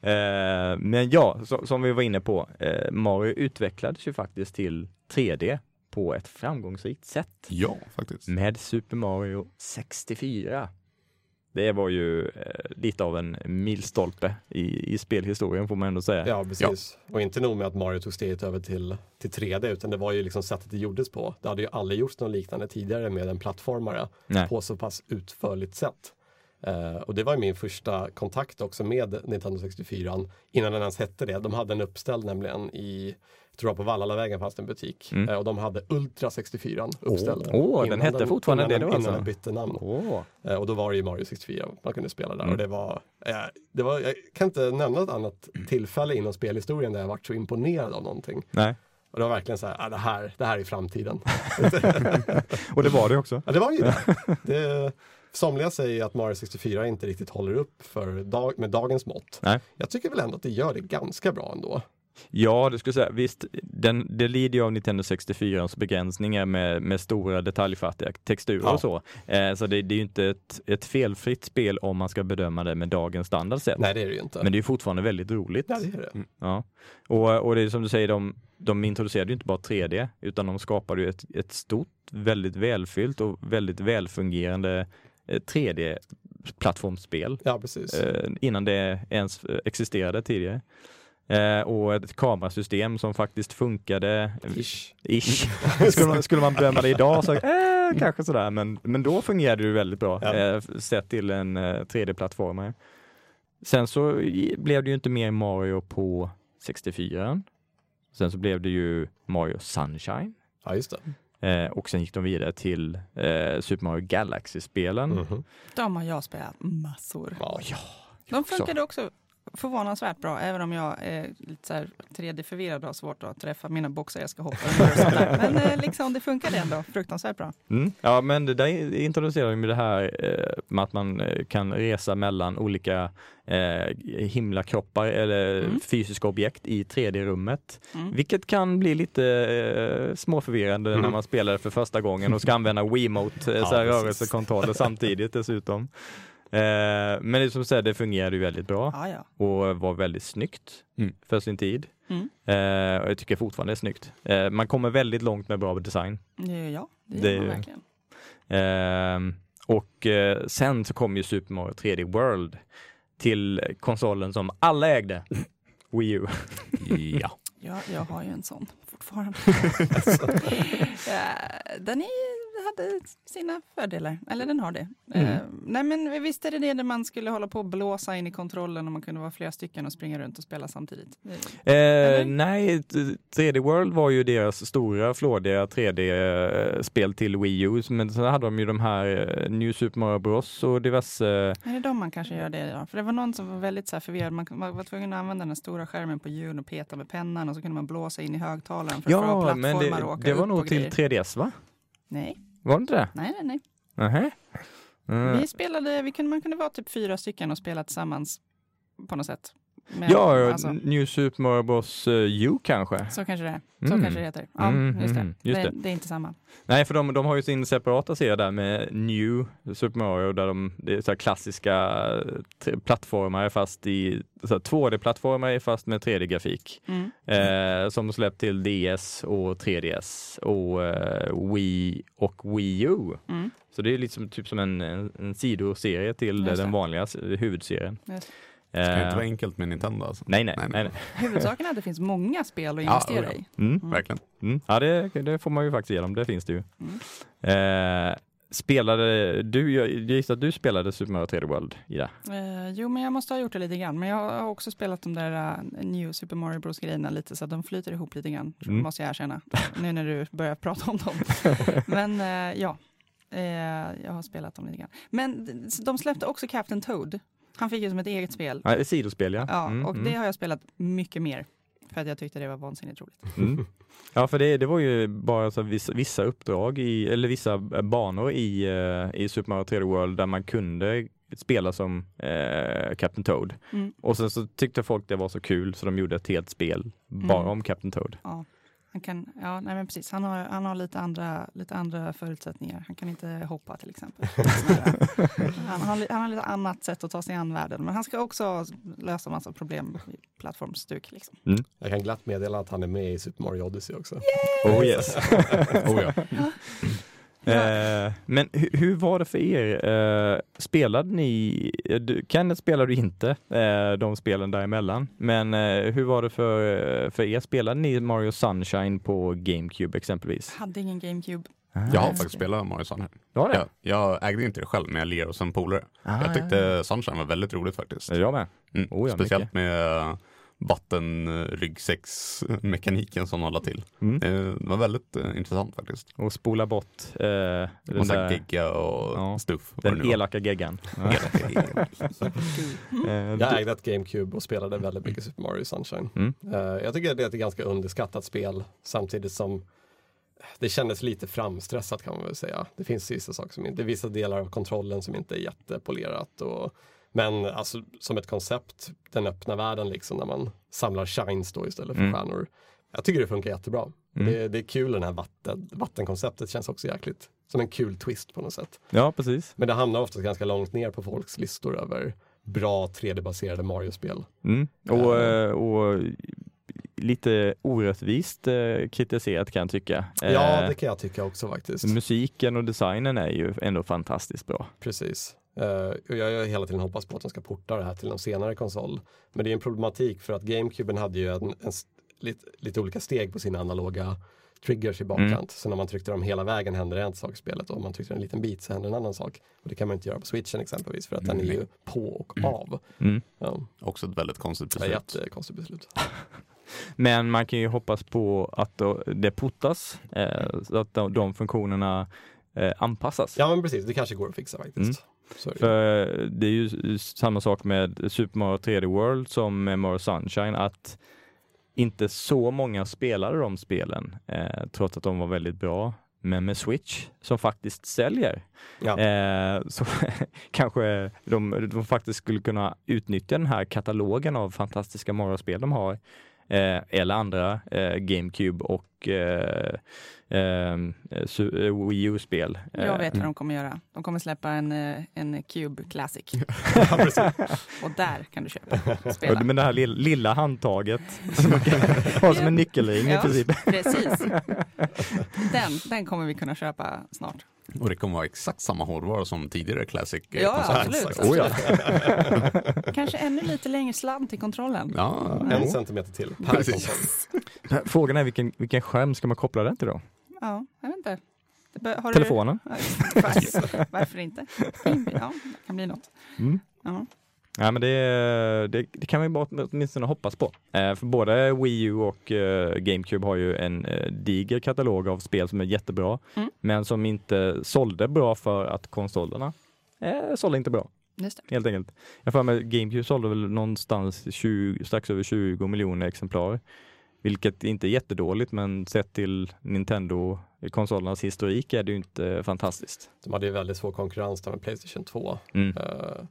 Speaker 1: Eh, men ja, så, som vi var inne på, eh, Mario utvecklades ju faktiskt till 3D på ett framgångsrikt sätt
Speaker 3: Ja, faktiskt.
Speaker 1: med Super Mario 64. Det var ju eh, lite av en milstolpe i, i spelhistorien får man ändå säga.
Speaker 4: Ja, precis. Och inte nog med att Mario tog steget över till, till 3D, utan det var ju liksom sättet det gjordes på. Det hade ju aldrig gjorts något liknande tidigare med en plattformare
Speaker 1: Nej.
Speaker 4: på så pass utförligt sätt. Eh, och det var min första kontakt också med Nintendo 64 innan den ens hette det. De hade en uppställd nämligen i, jag tror var på Vallalavägen fanns det en butik
Speaker 1: Mm.
Speaker 4: eh, och de hade Ultra 64 uppställd.
Speaker 1: Åh, den
Speaker 4: Innan
Speaker 1: hette fortfarande
Speaker 4: innan
Speaker 1: det
Speaker 4: den-
Speaker 1: då
Speaker 4: Innan
Speaker 1: alltså?
Speaker 4: den bytte namn. Eh, och då var det ju Mario 64 man kunde spela där
Speaker 1: Mm.
Speaker 4: och det var, det var, jag kan inte nämna ett annat tillfälle inom spelhistorien där jag varit så imponerad av någonting.
Speaker 1: Nej,
Speaker 4: Och det var verkligen så här, ah, det här, det här är framtiden. [LAUGHS] [LAUGHS]
Speaker 1: och det var det också.
Speaker 4: Ja, det var ju det. [LAUGHS] det. Somliga säger att Mario 64 inte riktigt håller upp för dag, med dagens mått.
Speaker 1: Nej.
Speaker 4: Jag tycker väl ändå att det gör det ganska bra ändå.
Speaker 1: Ja, det skulle jag säga. Visst, den, det lider ju av Nintendo 64s begränsningar med, med stora detaljfattiga texturer
Speaker 4: Ja.
Speaker 1: och så. Eh, så det, det är ju inte ett, ett felfritt spel om man ska bedöma det med dagens standard sett.
Speaker 4: Nej, det är det ju inte.
Speaker 1: Men det är fortfarande väldigt roligt.
Speaker 4: Ja, det är det.
Speaker 1: Ja. Och, och det är som du säger, de, de introducerade ju inte bara 3D, utan de skapade ju ett, ett stort, väldigt välfyllt och väldigt välfungerande 3D-plattformsspel
Speaker 4: Ja, precis.
Speaker 1: eh, innan det ens eh, existerade tidigare. Eh, och ett kamerasystem som faktiskt funkade
Speaker 4: Ish.
Speaker 1: ish. [LAUGHS] skulle, man, skulle man bedöma det idag så eh, kanske sådär, men, men då fungerade det väldigt bra
Speaker 4: Ja.
Speaker 1: eh, sett till en eh, 3D-plattformare. Sen så blev det ju inte mer Mario på 64. Sen så blev det ju Mario Sunshine
Speaker 4: Ja, just det.
Speaker 1: Eh, och sen gick de vidare till eh, Super Mario Galaxy-spelen.
Speaker 4: Mhm.
Speaker 2: De har jag spelat massor.
Speaker 4: Ja.
Speaker 2: De funkade också förvånansvärt bra, även om jag är lite så här 3D-förvirrad och har svårt att träffa mina boxar jag ska hoppa under. Men eh, liksom, det funkade ändå fruktansvärt bra.
Speaker 1: Mm. Ja, men det där introducerar ju det här eh, med att man eh, kan resa mellan olika eh, himlakroppar eller
Speaker 2: Mm.
Speaker 1: fysiska objekt i 3D-rummet.
Speaker 2: Mm.
Speaker 1: Vilket kan bli lite eh, småförvirrande när
Speaker 4: Mm.
Speaker 1: man spelar det för första gången och ska använda Wiimote, eh,
Speaker 4: Ja,
Speaker 1: rörelsekontroller samtidigt dessutom. Eh, men det är som du säger, det fungerade ju väldigt bra
Speaker 2: Ja, ja.
Speaker 1: och var väldigt snyggt
Speaker 3: Mm.
Speaker 1: för sin tid.
Speaker 2: Mm.
Speaker 1: Eh, och jag tycker fortfarande det är snyggt. Eh, man kommer väldigt långt med bra design.
Speaker 2: Det jag. Det
Speaker 1: Det
Speaker 2: gör man
Speaker 1: är-
Speaker 2: verkligen.
Speaker 1: Ehm, och eh, sen så kom ju Super Mario 3D World till konsolen som alla ägde. Wii U. [LAUGHS]
Speaker 3: Ja.
Speaker 2: Ja, jag har ju en sån fortfarande. [LAUGHS] [LAUGHS] Den är, hade sina fördelar, eller den har det.
Speaker 1: Mm.
Speaker 2: Eh, nej men visst är det det när man skulle hålla på och blåsa in i kontrollen och man kunde vara flera stycken och springa runt och spela samtidigt. Det-
Speaker 1: Eh,
Speaker 2: Eller?
Speaker 1: nej, t- 3D World var ju deras stora flådiga 3D-spel till Wii U. Men sen hade de ju de här eh, New Super Mario Bros och diverse
Speaker 2: Är det de man kanske gör det ja. För det var någon som var väldigt så här förvirrad. Man var tvungen att använda den stora skärmen på hjul och peta med pennan och så kunde man blåsa in i högtalaren för att få
Speaker 1: Ja,
Speaker 2: plattformar
Speaker 1: men
Speaker 2: och
Speaker 1: det,
Speaker 2: åka
Speaker 1: det var nog till
Speaker 2: grejer.
Speaker 1: 3DS va?
Speaker 2: Nej,
Speaker 1: Var det inte det?
Speaker 2: nej, nej. nej.
Speaker 1: Nähä. Mm.
Speaker 2: Vi spelade, vi kunde, man kunde vara typ fyra stycken och spela tillsammans på något sätt. Med,
Speaker 1: Ja,
Speaker 2: alltså,
Speaker 1: New Super Mario Bros eh, U kanske?
Speaker 2: så kanske det är. Så
Speaker 1: Mm.
Speaker 2: kanske det heter. Ja,
Speaker 1: Mm,
Speaker 2: just det.
Speaker 1: mm, just
Speaker 2: det.
Speaker 1: det.
Speaker 2: Det är inte samma.
Speaker 1: Nej, för de, de har ju sin separata serie där med New Super Mario där de, det är så här klassiska eh, plattformar fast i, så här 2D-plattformar fast med 3D-grafik.
Speaker 2: Mm.
Speaker 1: Eh, som släppt till DS och 3DS och eh, Wii och Wii U.
Speaker 2: Mm.
Speaker 1: Så det är liksom typ som en, en, en sidoserie till den vanliga huvudserien.
Speaker 2: Just.
Speaker 3: Det
Speaker 1: Eh,
Speaker 3: inte vara enkelt med Nintendo alltså.
Speaker 1: nej, nej,
Speaker 3: Nej,
Speaker 1: nej,
Speaker 3: nej.
Speaker 1: nej.
Speaker 2: Huvudsaken är att det finns många spel att
Speaker 3: Ja,
Speaker 2: investera
Speaker 3: ja.
Speaker 2: i.
Speaker 1: Mm.
Speaker 2: Mm.
Speaker 3: Verkligen.
Speaker 1: Mm. Ja, det, det får man ju faktiskt igenom. Det finns det ju.
Speaker 2: Mm.
Speaker 1: Eh, spelade du, jag gissar att du spelade Super Mario 3D World, Ida?
Speaker 2: Eh, jo, men jag måste ha gjort det lite grann. Men jag har också spelat de där uh, New Super Mario Bros grejerna lite så att de flyter ihop lite grann,
Speaker 1: Mm.
Speaker 2: måste jag erkänna. nu när du börjar prata om dem. [LAUGHS] men eh, ja, eh, jag har spelat dem lite grann. Men de släppte också Captain Toad. Han fick ju som ett eget spel.
Speaker 1: Ja, sidospel ja.
Speaker 2: Ja,
Speaker 1: Mm,
Speaker 2: och
Speaker 1: mm.
Speaker 2: det har jag spelat mycket mer. För att jag tyckte det var vansinnigt roligt.
Speaker 1: Mm. Ja, för det, det var ju bara så vissa, vissa uppdrag i, eller vissa eh, banor i, eh, i Super Mario 3D World där man kunde spela som eh, Captain Toad.
Speaker 2: Mm.
Speaker 1: Och sen så tyckte folk det var så kul så de gjorde ett helt spel bara
Speaker 2: Mm.
Speaker 1: om Captain Toad.
Speaker 2: Ja, han kan, ja, nej men precis. Han har, han har lite, andra, lite andra förutsättningar. Han kan inte hoppa till exempel. [LAUGHS] han, har, han har lite annat sätt att ta sig an världen. Men han ska också lösa massa problem i plattformsstuk. Liksom.
Speaker 4: Jag kan glatt meddela att han är med i Super Mario Odyssey också.
Speaker 1: Oh yes. [LAUGHS]
Speaker 3: Oh, ja.
Speaker 1: Eh, men hu- hur var det för er? Eh, spelade ni, eh, du- Kenneth spelade du inte eh, de spelen däremellan, men eh, hur var det för, eh, för er? Spelade ni Mario Sunshine på GameCube exempelvis?
Speaker 2: Hade ingen GameCube.
Speaker 3: Jag har faktiskt spelat Mario Sunshine.
Speaker 1: Ja, det?
Speaker 3: Jag, jag ägde inte det själv, men jag lirade hos en polare.
Speaker 1: Ah,
Speaker 3: jag tyckte Sunshine var väldigt roligt faktiskt.
Speaker 1: ja. Jag med.
Speaker 3: Mm.
Speaker 1: Oh ja,
Speaker 3: Speciellt
Speaker 1: mycket.
Speaker 3: med vattenryggsäcksmekaniken som de la till.
Speaker 1: Mm.
Speaker 3: Eh, Det var väldigt eh, intressant faktiskt.
Speaker 1: Och spola bort eh, det så här-
Speaker 3: gegga och
Speaker 1: Ja.
Speaker 3: stuff.
Speaker 1: den elaka geggan. [LAUGHS] [LAUGHS] Eh,
Speaker 4: Jag ägde ett GameCube och spelade väldigt mycket Super Mario Sunshine.
Speaker 1: Mm.
Speaker 4: Eh, jag tycker det är ett ganska underskattat spel samtidigt som det kändes lite framstressat kan man väl säga. Det finns vissa saker som inte, det är vissa delar av kontrollen som inte är jättepolerat. Och, men alltså som ett koncept, den öppna världen liksom när man samlar shines då istället för
Speaker 1: Mm.
Speaker 4: stjärnor. Jag tycker det funkar jättebra.
Speaker 1: Mm.
Speaker 4: Det, det är kul den här vatten, vattenkonceptet känns också jäkligt som en kul twist på något sätt.
Speaker 1: ja, precis.
Speaker 4: Men det hamnar ofta ganska långt ner på folks listor över bra 3D-baserade Mario-spel.
Speaker 1: Mm. Och, eh, och lite orättvist eh, kritiserat kan jag tycka.
Speaker 4: Ja,
Speaker 1: Eh,
Speaker 4: det kan jag tycka också faktiskt.
Speaker 1: Musiken och designen är ju ändå fantastiskt bra.
Speaker 4: Precis. Och jag har hela tiden hoppats på att de ska porta det här till någon senare konsol. Men det är en problematik för att GameCuben hade ju en, en, lite, lite olika steg på sina analoga triggers i bakkant.
Speaker 1: Mm.
Speaker 4: Så när man tryckte dem hela vägen hände det en sak i spelet och om man tryckte en liten bit så hände en annan sak. Och det kan man inte göra på switchen exempelvis för att den är ju på och av.
Speaker 1: Mm.
Speaker 4: Ja,
Speaker 3: Också ett väldigt konstigt beslut.
Speaker 4: jättekonstigt beslut. [LAUGHS]
Speaker 1: Men man kan ju hoppas på att det puttas eh, så att de, de funktionerna eh, anpassas.
Speaker 4: Ja men precis, det kanske går att fixa faktiskt. Det.
Speaker 1: För det är ju samma sak med Super Mario 3D World som med Mario Sunshine att inte så många spelade de spelen eh, trots att de var väldigt bra. Men med Switch som faktiskt säljer
Speaker 4: Ja.
Speaker 1: eh, så [LAUGHS] kanske de, de faktiskt skulle kunna utnyttja den här katalogen av fantastiska Mario-spel de har. Eh, eller andra eh, GameCube och eh, eh, eh, Wii U-spel.
Speaker 2: Jag vet
Speaker 1: Eh,
Speaker 2: vad de kommer göra. De kommer släppa en, en Cube Classic. [LAUGHS] [LAUGHS] Och där kan du köpa
Speaker 1: Och [LAUGHS]
Speaker 2: spela.
Speaker 1: med det här lilla, lilla handtaget som man kan ha som en nyckelring i
Speaker 2: Ja.
Speaker 1: princip.
Speaker 2: Precis. Den, den kommer vi kunna köpa snart.
Speaker 3: Och det kommer vara exakt samma hårdvara som tidigare Classic. eh,
Speaker 2: Ja, absolut.
Speaker 1: Oh, ja. [LAUGHS]
Speaker 2: Kanske ännu lite längre sladd till kontrollen.
Speaker 3: Ja,
Speaker 4: En
Speaker 1: Jo.
Speaker 4: centimeter till per.
Speaker 1: Frågan är vilken, vilken skärm ska man koppla den till då?
Speaker 2: Ja, jag vet inte. Har du-
Speaker 1: Telefonen?
Speaker 2: Varför, varför inte? In- Ja, det kan bli något.
Speaker 1: Mm.
Speaker 2: Ja.
Speaker 1: Ja, men det, det, det kan vi bara åtminstone hoppas på. Eh, för både Wii U och eh, GameCube har ju en eh, diger katalog av spel som är jättebra,
Speaker 2: Mm.
Speaker 1: men som inte sålde bra för att konsolerna eh, sålde inte bra.
Speaker 2: Just det.
Speaker 1: helt enkelt. Jag får mig GameCube sålde väl någonstans 20, strax över 20 miljoner exemplar. Vilket inte är jättedåligt men sett till Nintendo-konsolernas historik är det ju inte fantastiskt.
Speaker 4: De hade ju väldigt svår konkurrens där med Playstation 2.
Speaker 1: Mm.
Speaker 4: Eh,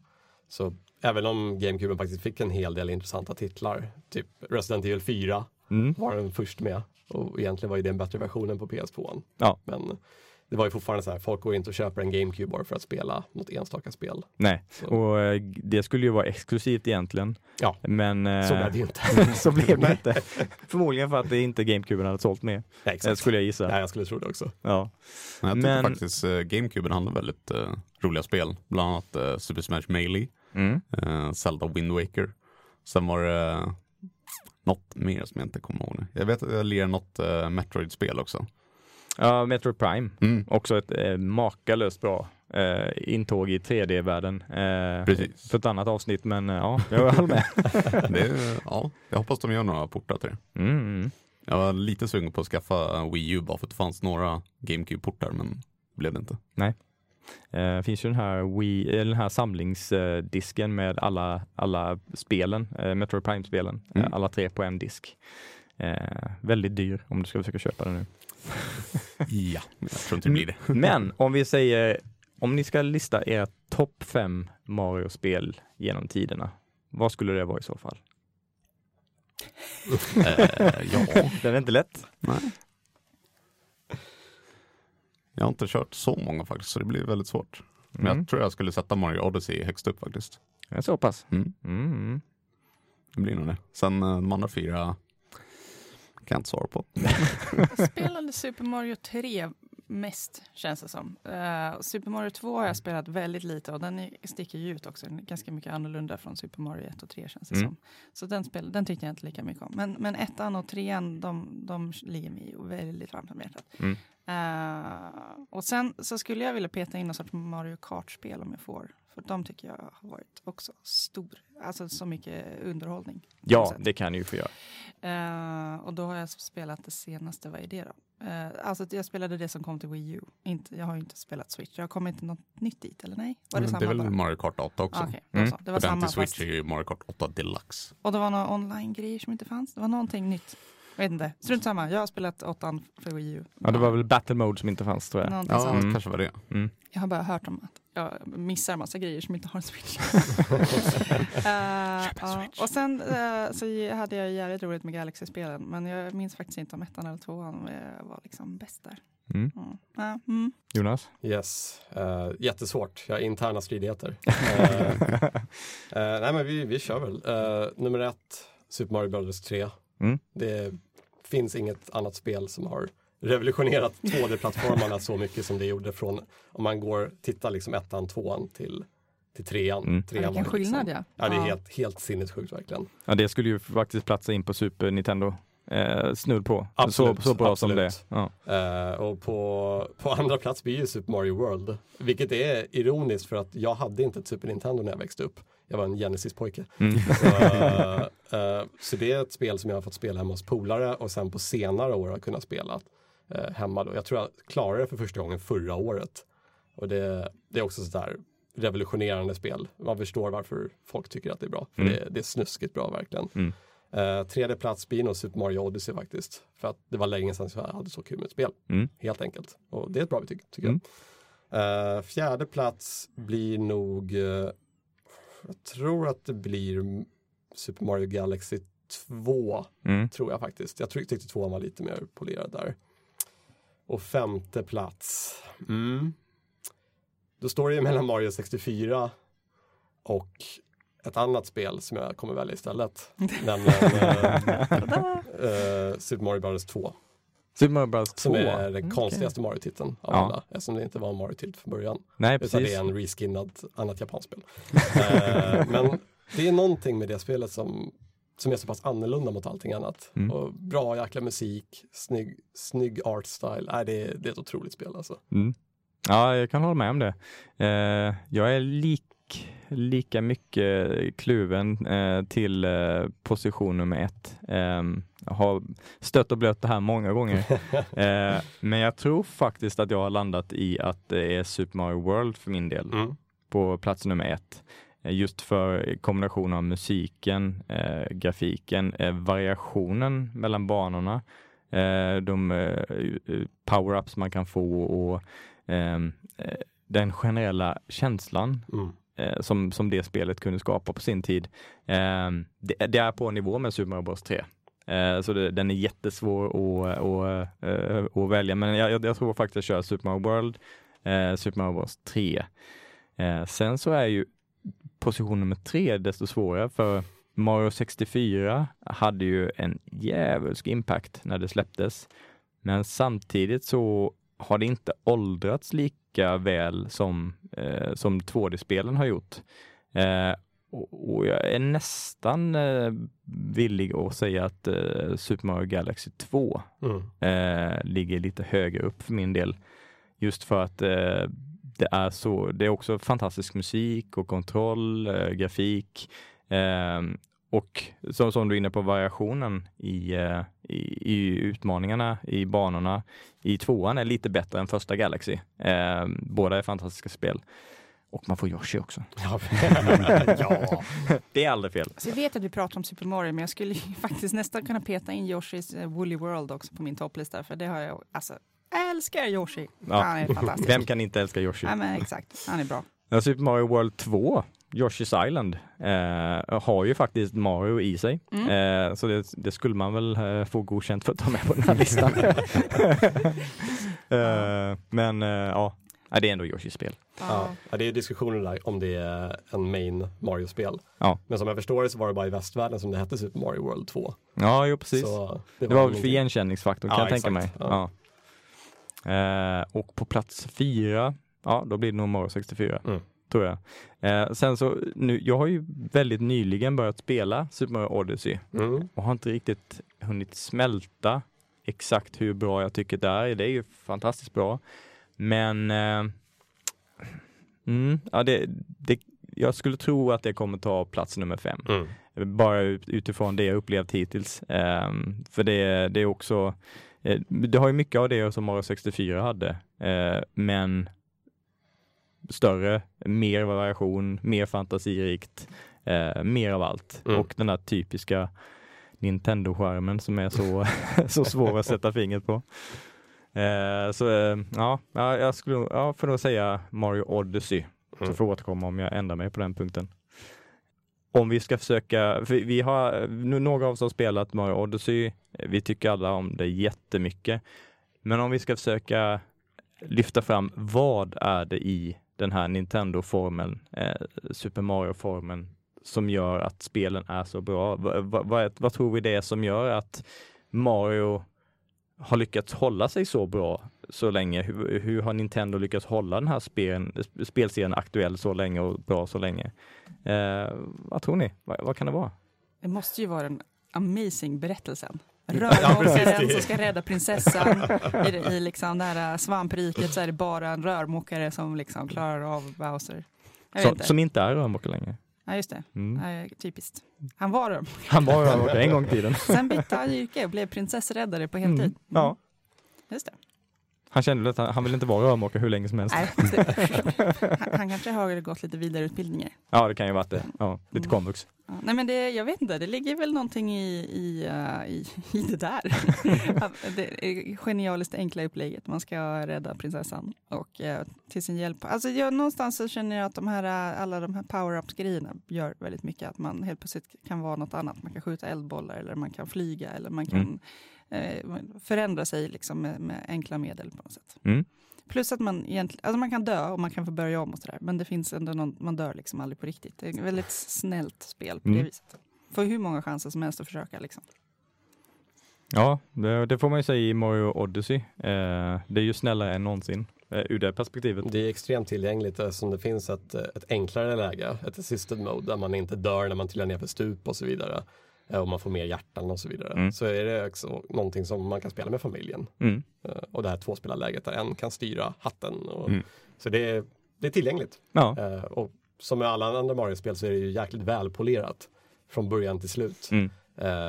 Speaker 4: Så även om GameCube faktiskt fick en hel del intressanta titlar, typ Resident Evil 4
Speaker 1: Mm.
Speaker 4: var den först med och egentligen var ju det en bättre versionen på PS2.
Speaker 1: Ja.
Speaker 4: Men det var ju fortfarande så här, folk går inte och köper en GameCube bara för att spela något enstaka spel.
Speaker 1: Nej,
Speaker 4: Så,
Speaker 1: och eh, det skulle ju vara exklusivt egentligen.
Speaker 4: Ja.
Speaker 1: Men eh,
Speaker 4: så blev det ju inte. [LAUGHS]
Speaker 1: så blev det inte. [LAUGHS] Förmodligen för att det inte GameCuben hade sålt mer,
Speaker 4: Nej,
Speaker 1: eh,
Speaker 4: exakt.
Speaker 1: skulle jag gissa.
Speaker 4: Nej, jag skulle tro det också.
Speaker 1: Ja.
Speaker 3: Men jag tycker
Speaker 1: Men-
Speaker 3: faktiskt uh, GameCuben hade väldigt eh, roliga spel. Bland annat eh, Super Smash Melee,
Speaker 1: Mm.
Speaker 3: uh, Zelda Wind Waker. Sen var det eh, något mer som jag inte kommer ihåg nu. Jag vet att jag lirade något uh, Metroid-spel också.
Speaker 1: ja, Metroid Prime.
Speaker 3: Mm.
Speaker 1: Också ett eh, makalöst bra eh, intåg i 3D-världen. Eh,
Speaker 3: Precis.
Speaker 1: För ett annat avsnitt, men eh, ja, jag håller med. [LAUGHS]
Speaker 3: Är- ja, jag hoppas de gör några portar till det.
Speaker 1: Mm.
Speaker 3: Jag var lite sugen på att skaffa Wii U bara för att det fanns några GameCube-portar men det blev det inte.
Speaker 1: Eh, finns ju den här, Wii, eller den här samlingsdisken med alla, alla spelen, eh, Metroid Prime-spelen,
Speaker 3: Mm.
Speaker 1: eh, alla tre på en disk. Eh, väldigt dyr om du ska försöka köpa den nu. [LAUGHS]
Speaker 3: Ja, jag tror inte det blir det. [LAUGHS]
Speaker 1: Men om vi säger, om ni ska lista era topp fem Mario-spel genom tiderna, vad skulle det vara i så fall? [LAUGHS]
Speaker 3: Eh, ja,
Speaker 1: Den är inte lätt.
Speaker 3: nej. Jag har inte kört så många faktiskt så det blir väldigt svårt. Men
Speaker 1: Mm.
Speaker 3: jag tror jag skulle sätta Mario Odyssey högst upp faktiskt.
Speaker 1: Är så pass.
Speaker 3: Mm,
Speaker 1: Mm.
Speaker 3: det blir nog det. Sen eh, de andra fyra kan jag inte svara på.
Speaker 2: Jag spelade Super Mario 3 mest känns det som. Eh, Super Mario 2 har jag spelat väldigt lite och den sticker ju ut också. Den är ganska mycket annorlunda från Super Mario 1 och 3 känns det
Speaker 1: Mm.
Speaker 2: som. Så den, spel, den tyckte jag inte lika mycket om. Men, men ettan och trean de, de ligger mig väldigt varmt om hjärtat.
Speaker 1: Mm.
Speaker 2: Eh, och sen så skulle jag vilja peta in någon sorts Mario Kart-spel om jag får. För de tycker jag har varit också stor. Alltså så mycket underhållning.
Speaker 1: Ja, det kan ni ju få göra.
Speaker 2: Eh, och då har jag spelat det senaste, vad är det då? Eh, alltså jag spelade det som kom till Wii U. Inte, jag har ju inte spelat Switch. Jag kommer inte något nytt dit, eller nej? Var det
Speaker 3: Mm,
Speaker 2: samma
Speaker 3: det är väl
Speaker 2: bara?
Speaker 3: Mario Kart 8 också.
Speaker 2: Ah, då
Speaker 1: Mm.
Speaker 2: Det var samma
Speaker 3: till Switch
Speaker 2: fast,
Speaker 3: är ju Mario Kart 8 Deluxe.
Speaker 2: Och det var några online-grejer som inte fanns. Det var någonting nytt. Jag vet inte. Strunt samma. Jag har spelat åttan för Wii U.
Speaker 1: Ja, det var väl Battle Mode som inte fanns tror jag.
Speaker 2: Någonting
Speaker 3: Ja,
Speaker 2: sånt.
Speaker 1: Mm.
Speaker 3: kanske var det.
Speaker 1: Mm.
Speaker 2: Jag har bara hört om att jag missar massa grejer som inte har en Switch. [LAUGHS] Eh, ja. Och sen eh, så hade jag jävligt roligt med Galaxy-spelen. Men jag minns faktiskt inte om ettan eller tvåan eh, var liksom bäst där.
Speaker 1: Mm.
Speaker 2: Mm. Mm.
Speaker 1: Jonas?
Speaker 4: Yes, uh, jättesvårt. Jag har interna stridigheter. [LAUGHS] Nej men vi, vi kör väl. Nummer ett, Super Mario Brothers 3.
Speaker 1: Mm.
Speaker 4: Det finns inget annat spel som har revolutionerat 2D-plattformarna så mycket som det gjorde från om man går, tittar liksom ettan, tvåan till, till trean.
Speaker 1: Mm.
Speaker 4: trean
Speaker 2: Ja, vilken
Speaker 4: liksom-
Speaker 2: skillnad ja.
Speaker 4: Ja, det är helt, helt sinnessjukt verkligen.
Speaker 1: Ja, det skulle ju faktiskt platsa in på Super Nintendo. Eh, snudd på.
Speaker 4: Absolut,
Speaker 1: så, så bra som det
Speaker 4: absolut.
Speaker 1: ja.
Speaker 4: Eh, och på, på andra plats blir ju Super Mario World. Vilket är ironiskt för att jag hade inte ett Super Nintendo när jag växte upp. Jag var en Genesis-pojke.
Speaker 1: Mm.
Speaker 4: Så, [LAUGHS] eh, eh, så det är ett spel som jag har fått spela hemma hos polare och sen på senare år har kunnat spela eh, hemma. Då. Jag tror jag klarade det för första gången förra året. Och det, det är också sådär revolutionerande spel. Man förstår varför folk tycker att det är bra. För
Speaker 1: Mm.
Speaker 4: det, det är snuskigt bra verkligen.
Speaker 1: Mm.
Speaker 4: Eh, tredje plats blir nog Super Mario Odyssey faktiskt. För att det var länge sedan jag hade så kul med ett spel.
Speaker 1: Mm.
Speaker 4: Helt enkelt. Och det är ett bra betyg tycker
Speaker 1: Mm.
Speaker 4: jag. Eh, fjärde plats blir nog, eh, jag tror att det blir Super Mario Galaxy 2,
Speaker 1: Mm.
Speaker 4: tror jag faktiskt. Jag tyck- tyckte tvåan var lite mer polerad där. Och femte plats, mm. då står det ju mellan Mario 64 och ett annat spel som jag kommer välja istället. [LAUGHS] Nämligen eh, eh, Super Mario Bros 2.
Speaker 1: Super Mario Bros 2.
Speaker 4: Som är den konstigaste Mario-titeln av
Speaker 1: Ja.
Speaker 4: alla. Eftersom det inte var en Mario-titel från början.
Speaker 1: Nej,
Speaker 4: Utan
Speaker 1: precis.
Speaker 4: det är en reskinnad annat japanskt spel. eh, men det är någonting med det spelet som, som är så pass annorlunda mot allting annat.
Speaker 1: Mm.
Speaker 4: Och bra jäkla musik, snygg, snygg art style. Nej, det, är, det är ett otroligt spel alltså.
Speaker 1: Mm. Ja, jag kan hålla med om det. Eh, jag är lik, lika mycket kluven eh, till eh, position nummer ett. Eh, jag har stött och blött det här många gånger. [LAUGHS] eh, men jag tror faktiskt att jag har landat i att det är Super Mario World för min del
Speaker 4: Mm.
Speaker 1: på plats nummer ett. Eh, Just för kombinationen av musiken, eh, grafiken, eh, variationen mellan banorna, eh, de eh, power-ups man kan få och ehm, eh, den generella känslan
Speaker 4: Mm.
Speaker 1: eh, som, som det spelet kunde skapa på sin tid. Eh, det, det, är på nivå med Super Mario Bros 3. Eh, så det, den är jättesvår att, att, att, att välja, men jag, jag, tror faktiskt jag kör Super Mario World, eh, Super Mario Bros 3. Eh, sen så är ju position nummer tre desto svårare för Mario 64 hade ju en djävulsk impact när det släpptes. Men samtidigt så har det inte åldrats lika väl som, eh, som 2D-spelen har gjort. Eh, och, och, jag är nästan eh, villig att säga att eh, Super Mario Galaxy 2 mm. Eh, ligger lite högre upp för min del. Just för att eh, det är så, det är också fantastisk musik och kontroll, grafik. Um, och så, som du är inne på, variationen i, uh, i, i, utmaningarna i banorna i tvåan är lite bättre än första Galaxy. Uh, båda är fantastiska spel. Och man får Yoshi också. [LAUGHS] Ja. ja. [LAUGHS] Det är aldrig fel.
Speaker 2: Så jag vet att vi pratar om Super Mario, men jag skulle [LAUGHS] faktiskt nästan kunna peta in Yoshis uh, Woolly World också på min topplista, för det har jag, alltså, jag älskar Yoshi. Ja. Han är fantastisk.
Speaker 1: Vem kan inte älska Yoshi?
Speaker 2: Ja, men exakt, han är bra. [LAUGHS]
Speaker 1: Ja, Super Mario World 2 Yoshi's Island eh, har ju faktiskt Mario i sig. Mm. Eh, så det, det, skulle man väl eh, få godkänt för att ta med på den här listan. [LAUGHS] Eh, men eh, ja, det är ändå Yoshis spel.
Speaker 4: Ja. ja, det är diskussioner där om det är en main Mario-spel. Ja. Men som jag förstår det så var det bara i västvärlden som det hette Super Mario World 2.
Speaker 1: Ja, jo precis. Så det var, det var för igenkänningsfaktor kan ja, jag tänka mig. Ja. Eh, och på plats fyra, ja då blir det nog Mario 64. Mm tror jag. Eh, sen så, nu, jag har ju väldigt nyligen börjat spela Super Mario Odyssey mm. och har inte riktigt hunnit smälta exakt hur bra jag tycker det är. Det är ju fantastiskt bra. Men eh, mm, ja, det, det, jag skulle tro att det kommer ta plats nummer fem. Mm. Bara utifrån det jag upplevt hittills. Eh, för det, det är också, det har ju mycket av det som Mario 64 hade. Eh, men större, mer variation, mer fantasirikt, eh, mer av allt. Mm. Och den där typiska Nintendo-skärmen som är så, [LAUGHS] så svår att sätta fingret på. Eh, så eh, ja, jag skulle ja, får nog säga Mario Odyssey. Mm. Så får jag återkomma om jag ändrar mig på den punkten. Om vi ska försöka, vi har, nu några av oss har spelat Mario Odyssey. Vi tycker alla om det jättemycket. Men om vi ska försöka lyfta fram vad är det i den här Nintendo-formeln, eh, Super Mario-formeln, som gör att spelen är så bra. V vad, vad tror vi det är som gör att Mario har lyckats hålla sig så bra så länge? Hur, hur har Nintendo lyckats hålla den här spelen, spelserien aktuell så länge och bra så länge? Eh, vad tror ni? Vad, vad kan det vara?
Speaker 2: Det måste ju vara den amazing berättelsen. Rörmokaren som ska rädda prinsessan. I, i liksom det här svampriket så är det bara en rörmokare som liksom klarar av Bowser.
Speaker 1: Som inte. som inte är rörmokare längre.
Speaker 2: Ja, just det. Mm. Ja, typiskt. Han var rörmokare.
Speaker 1: Han var rörmokare en gång i tiden.
Speaker 2: Sen bytte han yrke och blev prinsessräddare på heltid. Mm.
Speaker 1: Ja. Mm.
Speaker 2: Just det.
Speaker 1: Han kände att han, han vill inte vara rörmokare hur länge som helst.
Speaker 2: Han, han kanske har gått lite vidareutbildningar.
Speaker 1: Ja, det kan ju vara det. Ja, lite komvux.
Speaker 2: Ja, nej, men det, jag vet inte, det ligger väl någonting i, i, uh, i, i det där. [LAUGHS] det genialiskt enkla upplägget. Man ska rädda prinsessan och uh, till sin hjälp. Alltså, jag, någonstans så känner jag att de här, uh, alla de här power-ups-grejerna gör väldigt mycket. Att man helt plötsligt kan vara något annat. Man kan skjuta eldbollar eller man kan flyga eller man kan mm eh, förändra sig liksom med, med, enkla medel på något sätt. Mm. Plus att man egentligen, alltså man kan dö och man kan få börja om och sådär. Men det finns ändå någon, man dör liksom aldrig på riktigt. Det är ett väldigt [LAUGHS] snällt spel på mm. det viset. Får hur många chanser som helst att försöka liksom.
Speaker 1: Ja, det, det får man ju säga i Mario Odyssey. Eh, det är ju snällare än någonsin eh, ur det perspektivet.
Speaker 4: Det är extremt tillgängligt eftersom det finns ett, ett enklare läge, ett assisted mode där man inte dör när man trillar ner för stup och så vidare. Eh, och man får mer hjärtan och så vidare. Mm. Så är det också någonting som man kan spela med familjen. Mm. Eh, och det här tvåspelarläget där en kan styra hatten. Och, mm. Så det är, det är tillgängligt. Ja. Eh, och som med alla andra Mario-spel så är det ju jäkligt välpolerat från början till slut. Mm.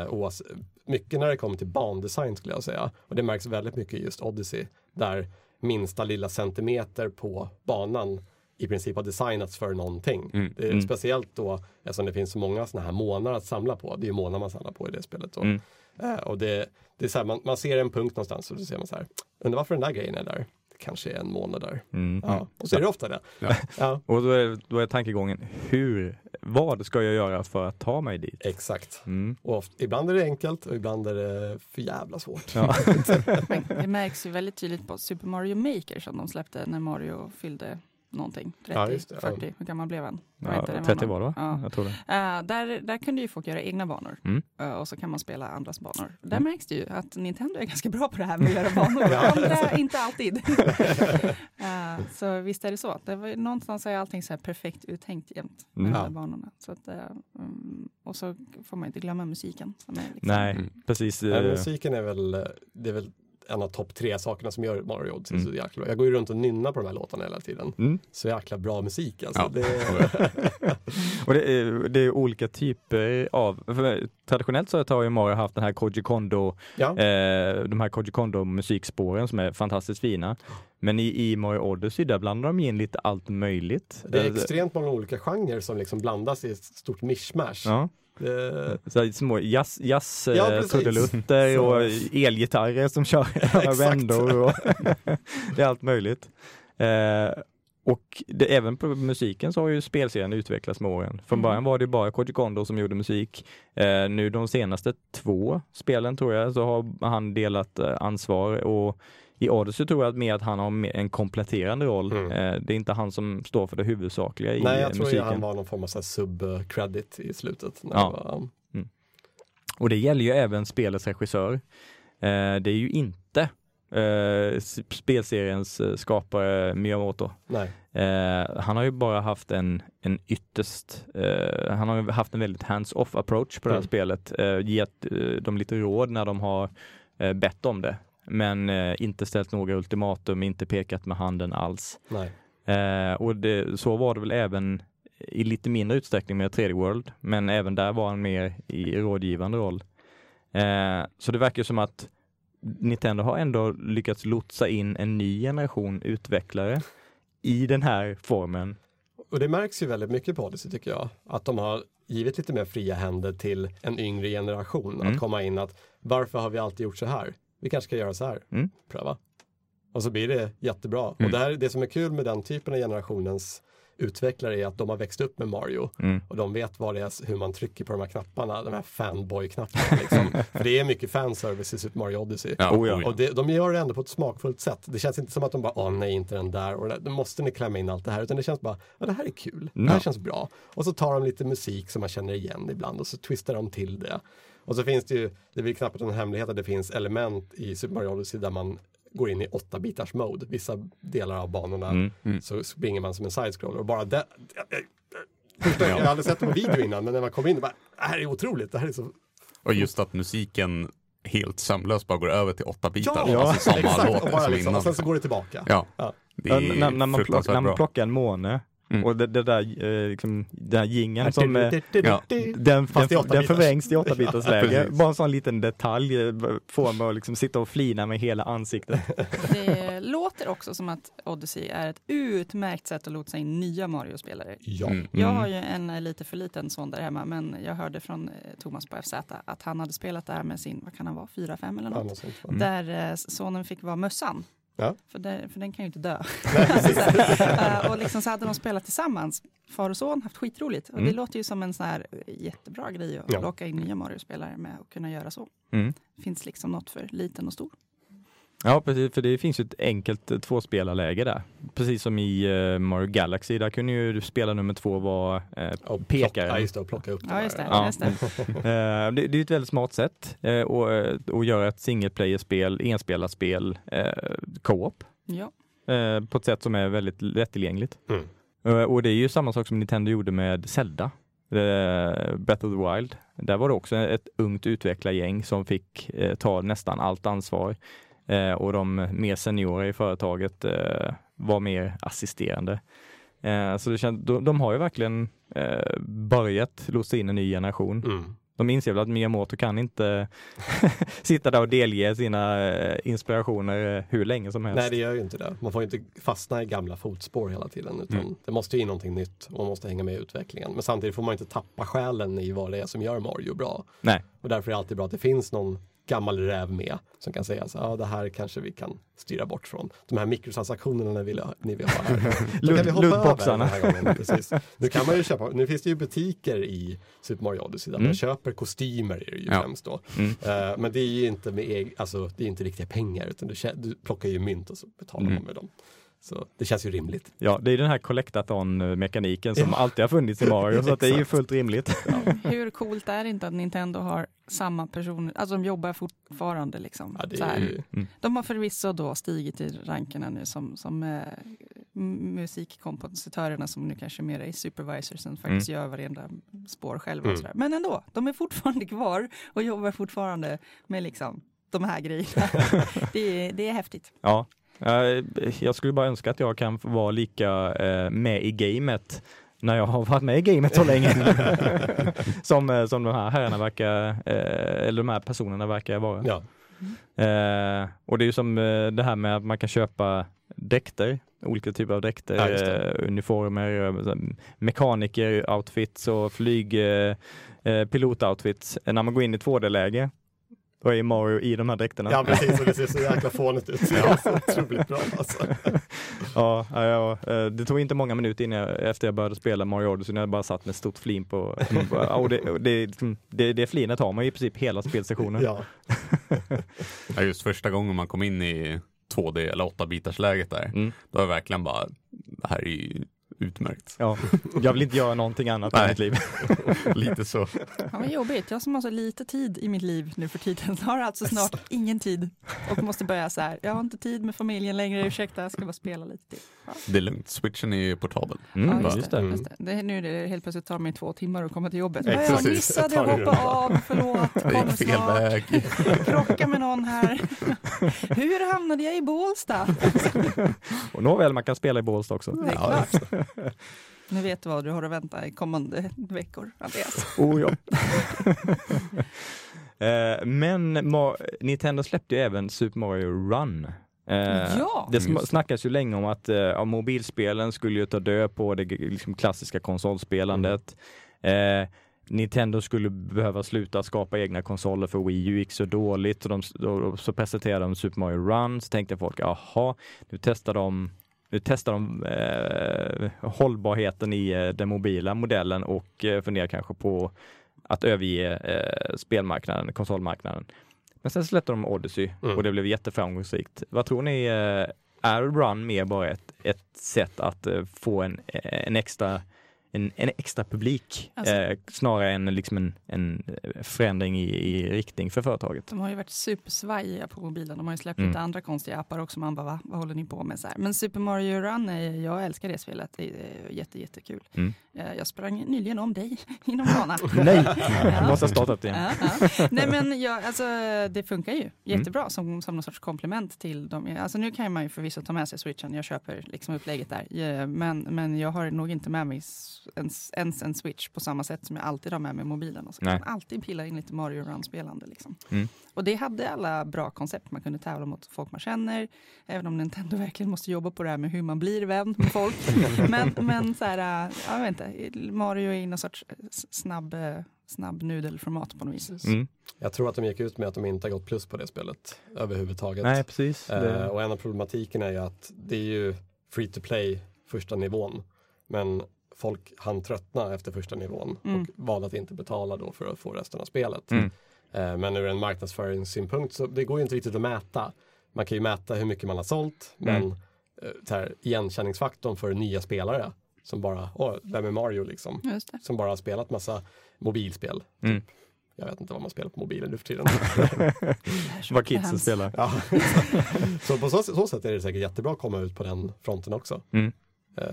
Speaker 4: Och mycket när det kommer till bandesign skulle jag säga. Och det märks väldigt mycket i just Odyssey. Där minsta lilla centimeter på banan i princip har designats för någonting. Mm. Det är mm. Speciellt då eftersom det finns så många sådana här månader att samla på. Det är ju månader man samlar på i det spelet. Mm. Uh, och det, det är så här, man, man, ser en punkt någonstans och så ser man så här, undrar varför den där grejen är där. det kanske är en månad där.
Speaker 1: Mm.
Speaker 4: Ja, och så är det ofta det.
Speaker 3: Ja. [LAUGHS]
Speaker 4: Ja,
Speaker 1: Och då är, då är tankegången, hur, vad ska jag göra för att ta mig dit?
Speaker 4: exakt.
Speaker 1: Mm.
Speaker 4: Och ofta, ibland är det enkelt och ibland är det för jävla svårt.
Speaker 1: Ja. [LAUGHS]
Speaker 2: Det märks ju väldigt tydligt på Super Mario Maker som de släppte när Mario fyllde någonting. 30,
Speaker 4: Ja, just det.
Speaker 2: 40, hur gammal blev han?
Speaker 1: Ja,
Speaker 2: inte, det
Speaker 1: 30
Speaker 2: någon-
Speaker 1: var det va?
Speaker 2: Ja.
Speaker 1: Jag tror det.
Speaker 2: Eh, där, där kunde ju folk göra egna banor
Speaker 1: Mm.
Speaker 2: Eh, och så kan man spela andras banor. Där
Speaker 1: Mm.
Speaker 2: märks det ju att Nintendo är ganska bra på det här med att göra banor. [LAUGHS] Andra inte alltid. [LAUGHS] Eh, så visst är det så. Det var, någonstans är allting så här perfekt uttänkt jämt med
Speaker 1: Mm.
Speaker 2: banorna. Så att, mm, och så får man inte glömma musiken. Som är liksom,
Speaker 1: Nej, precis.
Speaker 4: Musiken är väl, det är väl en av topp tre sakerna som gör Mario Odyssey
Speaker 1: Mm.
Speaker 4: så jäkla bra. Jag går ju runt och nynnar på de här låtarna hela tiden.
Speaker 1: Mm.
Speaker 4: Så jäkla bra musik alltså.
Speaker 3: Ja.
Speaker 4: Det, [LAUGHS]
Speaker 1: Och det är, det är olika typer av, traditionellt så har ju Mario haft den här Koji Kondo,
Speaker 4: ja.
Speaker 1: eh, de här Koji Kondo musikspåren som är fantastiskt fina. Men i, i Mario Odyssey där blandar de in lite allt möjligt.
Speaker 4: Det är
Speaker 1: Eh,
Speaker 4: extremt många olika genrer som liksom blandas i ett stort mischmash.
Speaker 1: Ja, så här små jazz, jazz
Speaker 4: Ja,
Speaker 1: eh, trudelutter
Speaker 4: Så-
Speaker 1: och elgitarrer som kör [LAUGHS] vändor. Och [LAUGHS] det är allt möjligt. Eh, och det, även på musiken så har ju spelserien utvecklats med åren. Från
Speaker 2: Mm.
Speaker 1: början var det bara Koji Kondo som gjorde musik. Eh, nu de senaste två spelen tror jag så har han delat eh, ansvar och i Odyssey tror jag mer att han har en kompletterande roll.
Speaker 4: Mm.
Speaker 1: Eh, det är inte han som står för det huvudsakliga i
Speaker 4: nej,
Speaker 1: eh,
Speaker 4: jag tror
Speaker 1: musiken.
Speaker 4: han var någon form av sub-credit i slutet.
Speaker 1: Ja.
Speaker 4: det var,
Speaker 1: Och det gäller ju även spelets regissör. Eh, det är ju inte eh, spelseriens skapare Miyamoto.
Speaker 4: nej.
Speaker 1: Eh, han har ju bara haft en, en ytterst, han har haft en väldigt hands-off approach på det här
Speaker 4: Mm.
Speaker 1: spelet. Gett dem lite råd när de har bett om det. Men eh, inte ställt några ultimatum, inte pekat med handen alls. Eh, och det, så var det väl även i lite mindre utsträckning med 3D World, men även där var han mer i rådgivande roll. Eh, så det verkar som att Nintendo har ändå lyckats lotsa in en ny generation utvecklare i den här formen.
Speaker 4: Och det märks ju väldigt mycket på Odyssey tycker jag. Att de har givit lite mer fria händer till en yngre generation.
Speaker 1: Mm.
Speaker 4: Att komma in att varför har vi alltid gjort så här? Vi kanske ska göra så här.
Speaker 1: Mm.
Speaker 4: Pröva. Och så blir det jättebra.
Speaker 3: Mm.
Speaker 4: Och det, här, det som är kul med den typen av generationens utvecklare är att de har växt upp med Mario
Speaker 1: Mm.
Speaker 4: och de vet vad det är, hur man trycker på de här knapparna, de här fanboy-knapparna. Liksom. [LAUGHS] För det är mycket fanservice i Super Mario Odyssey.
Speaker 3: Ja,
Speaker 1: Oh, ja.
Speaker 3: oh, ja.
Speaker 4: Och det, de gör det ändå på ett smakfullt sätt. Det känns inte som att de bara, åh nej, inte den där, och då måste ni klämma in allt det här, utan det känns bara, ja det här är kul, det här känns bra. Och så tar de lite musik som man känner igen ibland och så twistar de till det. Och så finns det ju, det är väl knappt en hemlighet att det finns element i Super Mario Odyssey där man går in i 8 bitars mode. Vissa delar av banorna
Speaker 1: Mm.
Speaker 4: så springer man som en side-scroller och bara det, Jag har aldrig sett det på video innan, men när man kommer in, bara, det här är otroligt, det här är så
Speaker 3: Och just att musiken helt sömlöst bara går över till åtta bitar.
Speaker 4: Ja,
Speaker 3: alltså samma
Speaker 4: exakt.
Speaker 3: låt
Speaker 4: och, bara
Speaker 3: som
Speaker 4: liksom, och sen så går det tillbaka.
Speaker 3: Ja,
Speaker 4: Ja.
Speaker 3: det är
Speaker 1: när, när, man plock, när man plockar en måne
Speaker 3: Mm.
Speaker 1: och det, det där, eh, liksom, den här jingeln som eh,
Speaker 3: Ja.
Speaker 1: Den,
Speaker 4: Fast i
Speaker 1: den, den förvrängs till 8-bitars
Speaker 3: Ja,
Speaker 1: läge.
Speaker 3: precis.
Speaker 1: Bara en sån liten detalj eh, får mig att liksom sitta och flina med hela ansiktet. [LAUGHS]
Speaker 2: Det låter också som att Odyssey är ett utmärkt sätt att lotsa in nya Mario-spelare.
Speaker 4: Ja.
Speaker 3: Mm.
Speaker 2: Jag
Speaker 1: Mm.
Speaker 2: har ju en eh, lite för liten son där hemma, men jag hörde från Thomas på FZ att han hade spelat där med sin, vad kan han vara, 4-5 eller
Speaker 4: Ja,
Speaker 2: något.
Speaker 1: Mm.
Speaker 2: Där sonen fick vara mössan.
Speaker 4: Ja.
Speaker 2: För, det, för den kan ju inte dö. [LAUGHS] [LAUGHS] Eh, och liksom så hade de spelat tillsammans, far och son, haft skitroligt. Och det
Speaker 1: Mm.
Speaker 2: låter ju som en sån här eh, jättebra grej att
Speaker 4: Ja.
Speaker 2: locka in nya Mario-spelare med att kunna göra så.
Speaker 1: Mm.
Speaker 2: Finns liksom något för liten och stor.
Speaker 1: Ja, precis, för det finns ju ett enkelt eh, tvåspelarläge där. Precis som i eh, Mario Galaxy, där kunde ju spela nummer två vara
Speaker 4: Och
Speaker 1: Pekaren.
Speaker 4: Plocka, ja, just det, och plocka upp
Speaker 2: Ja, just det.
Speaker 1: Ja.
Speaker 2: Just [LAUGHS] det.
Speaker 1: Eh, det, det är ett väldigt smart sätt eh, och, att göra ett single player-spel, enspelarspel, eh, co-op
Speaker 2: Ja.
Speaker 1: eh, på ett sätt som är väldigt lättillgängligt.
Speaker 4: Mm.
Speaker 1: Och det är ju samma sak som Nintendo gjorde med Zelda, eh, Breath of the Wild. Där var det också ett ungt utvecklargäng som fick eh, ta nästan allt ansvar eh, och de mer seniora i företaget eh, var mer assisterande. Eh, så det känd, de, de har ju verkligen eh, börjat lotsa in en ny generation.
Speaker 4: Mm.
Speaker 1: De inser väl att Miyamoto kan inte [LAUGHS] sitta där och delge sina eh, inspirationer eh, hur länge som helst.
Speaker 4: Nej, det gör ju inte det. Man får inte fastna i gamla fotspår hela tiden. Utan
Speaker 1: Mm.
Speaker 4: Det måste ju in någonting nytt och man måste hänga med i utvecklingen. Men samtidigt får man inte tappa själen i vad det är som gör Mario bra.
Speaker 1: Nej.
Speaker 4: Och därför är det alltid bra att det finns någon gammal räv med som kan säga så ja det här kanske vi kan styra bort från. De här mikrotransaktionerna ni vill, ha- ni vill ha här. [LAUGHS] Då kan vi hoppa över
Speaker 1: Lootboxarna.
Speaker 4: den här gången. Precis. Nu kan man ju köpa, nu finns det ju butiker i Super Mario Odyssey där
Speaker 1: Mm.
Speaker 4: man köper kostymer är det ju
Speaker 3: Ja.
Speaker 4: främst då.
Speaker 1: Mm.
Speaker 4: Eh, men det är ju inte med alltså, det är inte riktiga pengar utan du, du plockar ju mynt och så betalar
Speaker 1: Mm.
Speaker 4: man med dem. Så det känns ju rimligt.
Speaker 1: Ja, det är den här collectathon-mekaniken som
Speaker 4: Ja.
Speaker 1: alltid har funnits i Mario, så att det är ju fullt rimligt. [LAUGHS]
Speaker 2: Hur coolt är det inte att Nintendo har samma personer, alltså de jobbar fortfarande liksom.
Speaker 4: Ja, det
Speaker 2: så
Speaker 4: är
Speaker 2: här.
Speaker 4: ju,
Speaker 2: De har förvisso då stigit i rankerna nu som, som eh, musikkompositörerna som nu kanske mer är supervisors som faktiskt gör varenda spår själva.
Speaker 4: Mm.
Speaker 2: Men ändå, de är fortfarande [LAUGHS] kvar och jobbar fortfarande med liksom de här grejerna. [LAUGHS] det, är, det är häftigt.
Speaker 1: Ja, jag skulle bara önska att jag kan vara lika eh, med i gamet när jag har varit med i gamet så länge. [LAUGHS] som, eh, som de här herrarna verkar, eh, eller de här personerna verkar vara.
Speaker 4: ja.
Speaker 1: Eh, och det är ju som det här med att man kan köpa dräkter, olika typer av dräkter,
Speaker 4: Ja,
Speaker 1: uniformer, eh, mekaniker, outfits och flyg, eh, pilotoutfits. När man går in i 2D-läge, då är Mario i de här dräkterna.
Speaker 4: ja precis, och det ser så jäkla fånigt ut. Det är så otroligt bra alltså. [LAUGHS]
Speaker 1: Ja, ja, ja, eh, det tog inte många minuter innan jag, efter jag började spela Mario Odyssey när jag bara satt med stort flin på. [LAUGHS] Ja, och det, och det, det, det flinet har man ju i princip hela spelsessionen.
Speaker 4: Ja. [LAUGHS]
Speaker 3: Ja, just första gången man kom in i 2D eller 8-bitars läget där,
Speaker 1: Mm.
Speaker 3: då var jag verkligen bara, det här är ju utmärkt.
Speaker 1: Ja, jag vill inte göra någonting annat i mitt liv. [LAUGHS]
Speaker 3: Lite så.
Speaker 2: Ja, vad jobbigt, jag som har så lite tid i mitt liv nu för tiden har alltså snart ingen tid och måste börja så här, jag har inte tid med familjen längre, ursäkta, jag ska bara spela lite till.
Speaker 3: Det är lugnt, switchen är ju portabel.
Speaker 1: Mm,
Speaker 2: Ja,
Speaker 1: just det.
Speaker 2: det. Just det. det är nu är det helt plötsligt tar mig två timmar att komma till jobbet.
Speaker 4: Exakt.
Speaker 2: jag missade att hoppa av, förlåt,
Speaker 3: Det gick fel
Speaker 2: snart.
Speaker 3: väg.
Speaker 2: Krocka med någon här. Hur hamnade jag i Bålsta? [LAUGHS]
Speaker 1: Och nåväl, man kan spela i Bålsta också.
Speaker 2: Det är
Speaker 3: Ja,
Speaker 2: klart. Nu vet du vad du har att vänta i kommande veckor, Andreas.
Speaker 1: Oh ja. [LAUGHS] Eh, Men Nintendo släppte ju även Super Mario Run. Eh,
Speaker 2: Ja.
Speaker 1: Det sm-
Speaker 3: Just.
Speaker 1: snackas ju länge om att eh, ja, mobilspelen skulle ju ta död på det liksom, klassiska konsolspelandet. Eh, Nintendo skulle behöva sluta skapa egna konsoler för Wii U gick så dåligt och de, då, så presenterade de Super Mario Run så tänkte folk, jaha, nu testar de nu testar de eh, hållbarheten i eh, den mobila modellen och eh, funderar kanske på att överge eh, spelmarknaden, konsolmarknaden. Men sen släppte de Odyssey
Speaker 4: Mm.
Speaker 1: och det blev jätteframgångsrikt. Vad tror ni, eh, är Run mer bara ett, ett sätt att eh, få en, eh, en extra en, en extra publik
Speaker 2: Alltså-
Speaker 1: eh, snarare än liksom en, en förändring i, i riktning för företaget.
Speaker 2: De har ju varit supersvajiga på mobilen. De har ju släppt
Speaker 1: Mm.
Speaker 2: lite andra konstiga appar också. Man bara, va? Vad håller ni på med? Så här. Men Super Mario Run, är, jag älskar det spelet. Det är jätte, jättekul.
Speaker 1: Mm.
Speaker 2: Eh, Jag sprang nyligen om dig [LAUGHS] inom bana. [LAUGHS]
Speaker 1: Nej,
Speaker 2: Ja.
Speaker 1: jag måste starta upp det igen.
Speaker 2: Ja, ja. Nej men ja, alltså, det funkar ju jättebra som, som någon sorts komplement till dem. Alltså, nu kan man ju förvisso ta med sig switchen, jag köper liksom upplägget där. Men, men jag har nog inte med mig s- ens, ens en switch på samma sätt som jag alltid har med mig mobilen. Och så kan man alltid pilla in lite Mario Run-spelande. Liksom.
Speaker 1: Mm.
Speaker 2: Och det hade alla bra koncept, man kunde tävla mot folk man känner. Även om Nintendo [LAUGHS] verkligen måste jobba på det här med hur man blir vän med folk. [LAUGHS] men, men så här, äh, jag vet inte, Mario är i någon sorts s- snabb, eh, snabb nudelformat på något vis.
Speaker 1: Mm.
Speaker 4: Jag tror att de gick ut med att de inte har gått plus på det spelet överhuvudtaget.
Speaker 1: Nej, precis.
Speaker 4: Eh,
Speaker 1: Det,
Speaker 4: och en av problematiken är ju att det är ju free to play första nivån. Men folk hann tröttna efter första nivån
Speaker 2: Mm.
Speaker 4: och valde att inte betala då för att få resten av spelet.
Speaker 1: Mm.
Speaker 4: Eh, men ur en marknadsföringssynpunkt så det går ju inte riktigt att mäta. Man kan ju mäta hur mycket man har sålt men
Speaker 1: Mm.
Speaker 4: eh, så här, igenkänningsfaktorn för nya spelare som bara, åh, vem är Mario liksom?
Speaker 2: Just det.
Speaker 4: Som bara har spelat massa mobilspel.
Speaker 1: Mm.
Speaker 4: Typ. Jag vet inte vad man spelar på mobilen nu för tiden. [LAUGHS]
Speaker 1: vad kidsen spelar.
Speaker 4: Ja. [LAUGHS] så på så, så sätt är det säkert jättebra att komma ut på den fronten också.
Speaker 1: Mm.
Speaker 4: Eh,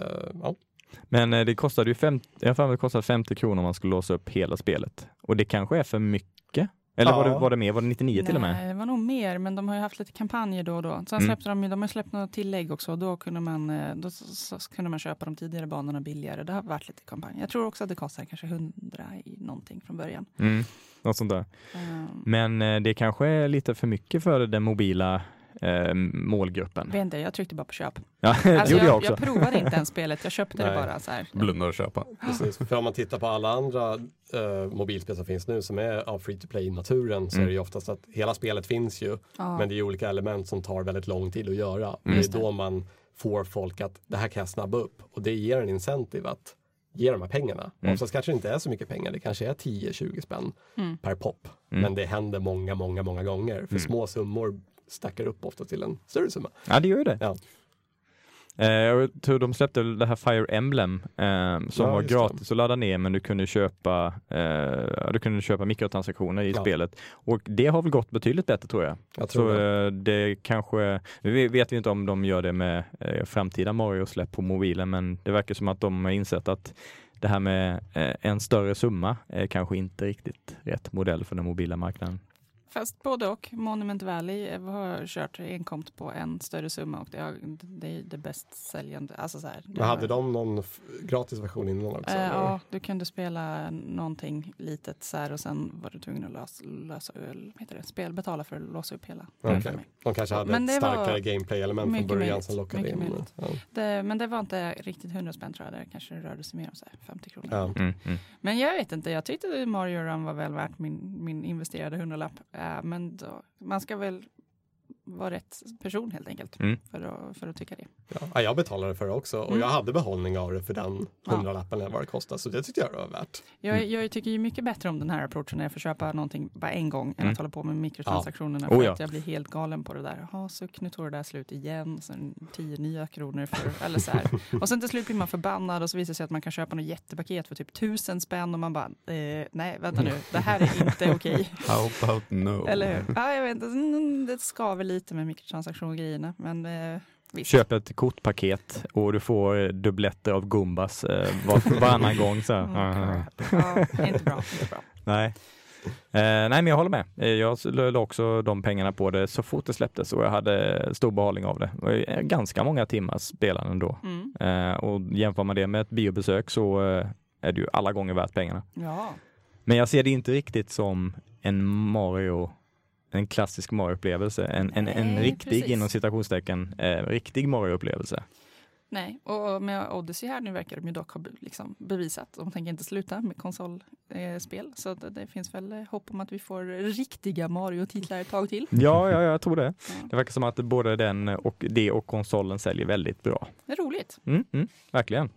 Speaker 4: ja.
Speaker 1: Men eh, det kostade ju 50, jag har för mig det kostade 50 kronor om man skulle låsa upp hela spelet. Och det kanske är för mycket? Eller var,
Speaker 4: Ja.
Speaker 1: det, var det mer? Var det 99 till och med?
Speaker 2: Nej, det var nog mer, men de har ju haft lite kampanjer då och då. Sen
Speaker 1: Mm.
Speaker 2: släppte de, ju- de har släppt något tillägg också och då kunde man, eh, då så, så kunde man köpa de tidigare banorna billigare. Det har varit lite kampanj. Jag tror också att det kostar kanske 100 i någonting från början.
Speaker 1: Mm. Något sånt där.
Speaker 2: Um,
Speaker 1: Men eh, det kanske är lite för mycket för den mobila eh, målgruppen.
Speaker 2: Vet inte, jag tryckte bara på köp.
Speaker 1: Ja, [LAUGHS]
Speaker 2: Alltså
Speaker 1: gjorde
Speaker 2: jag,
Speaker 1: jag också.
Speaker 2: jag provade inte ens [LAUGHS] spelet, jag köpte det bara så här.
Speaker 3: Blunda och köpa. [GASPS]
Speaker 4: Precis. För om man tittar på alla andra eh, mobilspel som finns nu som är av free to play-naturen så
Speaker 1: Mm.
Speaker 4: är det ju oftast att hela spelet finns ju
Speaker 2: Ja.
Speaker 4: men det är olika element som tar väldigt lång tid att göra. Och det är då man får folk att det här kan jag snabba upp och det ger en incentive att ge de här pengarna.
Speaker 1: Mm.
Speaker 4: Oftast kanske det inte är så mycket pengar, det kanske är 10-20 spänn
Speaker 2: Mm.
Speaker 4: per pop.
Speaker 1: Mm.
Speaker 4: Men det händer många, många, många gånger. För
Speaker 1: Mm.
Speaker 4: små summor stackar upp ofta till en större summa.
Speaker 1: Ja, det gör det.
Speaker 4: Ja.
Speaker 1: Eh, jag tror de släppte det här Fire Emblem eh, som
Speaker 4: Ja,
Speaker 1: var
Speaker 4: just det.
Speaker 1: gratis att ladda ner men du kunde köpa, eh, du kunde köpa mikrotransaktioner i
Speaker 4: Ja.
Speaker 1: spelet. Och det har väl gått betydligt bättre tror jag.
Speaker 4: Jag tror
Speaker 1: Så
Speaker 4: det.
Speaker 1: eh, det kanske, nu vet vi inte om de gör det med eh, framtida Mario-släpp på mobilen men det verkar som att de har insett att det här med eh, en större summa är kanske inte riktigt rätt modell för den mobila marknaden.
Speaker 2: Fast både och. Monument Valley har kört enkomt på en större summa och det, är det bäst säljande. Alltså så här,
Speaker 4: Men hade
Speaker 2: har-
Speaker 4: de någon gratis version innan också? Eller?
Speaker 2: ja, du kunde spela någonting litet så här och sen var du tvungen att lösa, lösa heter det, spel, betala för att låsa upp hela. Mig.
Speaker 4: De kanske hade
Speaker 2: Men
Speaker 4: ett
Speaker 2: var
Speaker 4: starkare gameplay-element från början
Speaker 2: möjligt.
Speaker 4: som lockade in. Ja.
Speaker 2: Det, men det var inte riktigt 100 spänn tror jag, det kanske det rörde sig mer om så här 50 kronor.
Speaker 4: Ja.
Speaker 1: Mm, mm.
Speaker 2: Men jag vet inte, jag tyckte Mario Run var väl värt min, min investerade hundralapp är, men då, man ska väl vara rätt person helt enkelt
Speaker 1: Mm.
Speaker 2: för, att, för att tycka det.
Speaker 4: Ja. Ja, jag betalade för det också och
Speaker 2: Mm.
Speaker 4: jag hade behållning av det för den
Speaker 2: Ja.
Speaker 4: hundralappen eller vad det kostade. Så det tyckte jag var värt.
Speaker 2: Jag,
Speaker 1: Mm.
Speaker 2: jag tycker ju mycket bättre om den här approachen när jag får köpa någonting bara en gång än
Speaker 1: Mm.
Speaker 2: att hålla på med mikrotransaktionerna.
Speaker 1: Ja.
Speaker 2: För
Speaker 1: Oh, ja.
Speaker 2: att jag blir helt galen på det där. Jaha, suck nu tog det där slut igen. Sen tio nya kronor för, eller så här. [LAUGHS] Och sen till slut blir man förbannad och så visar det sig att man kan köpa något jättepaket för typ tusen spänn och man bara, eh, nej vänta nu, det här är inte okej. [LAUGHS]
Speaker 3: How about no?
Speaker 2: Eller hur? Ja, jag vet inte, Mm, det skaver lite med mikrotransaktionsgrejerna. Men eh, visst.
Speaker 1: Köp ett kortpaket och du får eh, dubbletter av Gumbas eh, var, varannan gång. Så. [LAUGHS]
Speaker 2: Oh, crap. ja, inte bra. Inte bra.
Speaker 1: Nej. Eh, nej, men jag håller med. Eh, Jag la också de pengarna på det så fort det släpptes och jag hade stor behållning av det. Det var ju ganska många timmars spelande ändå.
Speaker 2: Mm.
Speaker 1: Eh, och jämför man det med ett biobesök så eh, är det ju alla gånger värt pengarna.
Speaker 2: Ja,
Speaker 1: Men jag ser det inte riktigt som en Mario, en klassisk Mario-upplevelse. En, en, en
Speaker 2: Nej,
Speaker 1: riktig,
Speaker 2: precis.
Speaker 1: inom citationstecken, eh, riktig Mario-upplevelse.
Speaker 2: nej. Och med Odyssey här nu verkar de ju dock ha liksom bevisat. De tänker inte sluta med konsolspel. Så det, det finns väl eh, hopp om att vi får riktiga Mario-titlar ett tag till.
Speaker 1: Ja, ja, jag tror det.
Speaker 2: Ja.
Speaker 1: Det verkar som att både den och det och konsolen säljer väldigt bra.
Speaker 2: Det är roligt.
Speaker 1: Mm, mm, verkligen.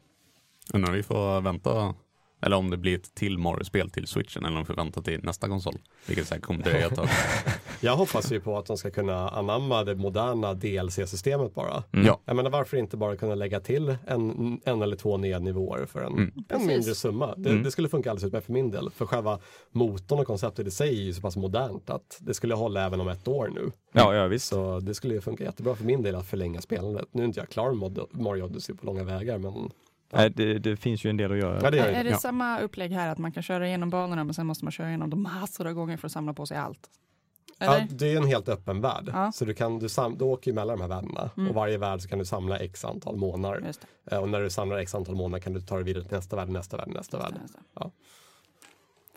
Speaker 3: Undrar om vi får vänta, eller om det blir ett till Mario-spel till switchen eller om vi får vänta till nästa konsol. Vilket säkert kommer dröja ett tag. [LAUGHS]
Speaker 4: Jag hoppas ju på att de ska kunna anamma det moderna DLC-systemet bara.
Speaker 1: Mm.
Speaker 3: Ja.
Speaker 4: Jag menar varför inte bara kunna lägga till en, en eller två nya nivåer för en,
Speaker 3: Mm.
Speaker 4: en
Speaker 2: Precis.
Speaker 4: mindre summa. Det,
Speaker 1: Mm.
Speaker 4: det skulle funka alldeles utmärkt för min del. För själva motorn och konceptet i sig är ju så pass modernt att det skulle hålla även om ett år nu.
Speaker 1: Ja, ja visst.
Speaker 4: Så det skulle ju funka jättebra för min del att förlänga spelandet. Nu är inte jag klar med Mario Odyssey på långa vägar men
Speaker 1: Nej, det, det finns ju en del att göra.
Speaker 4: ja, det
Speaker 2: Är, är det
Speaker 4: det.
Speaker 2: samma upplägg här att man kan köra igenom banorna men sen måste man köra igenom dem massor av gånger för att samla på sig allt? Eller?
Speaker 4: Ja, det är en helt öppen värld.
Speaker 2: Ja.
Speaker 4: Så du, kan, du, sam, du åker ju mellan de här världarna
Speaker 2: Mm.
Speaker 4: och varje värld så kan du samla x antal månader. Eh, Och när du samlar x antal månader kan du ta dig vidare till nästa värld, nästa värld, nästa värld. Ja.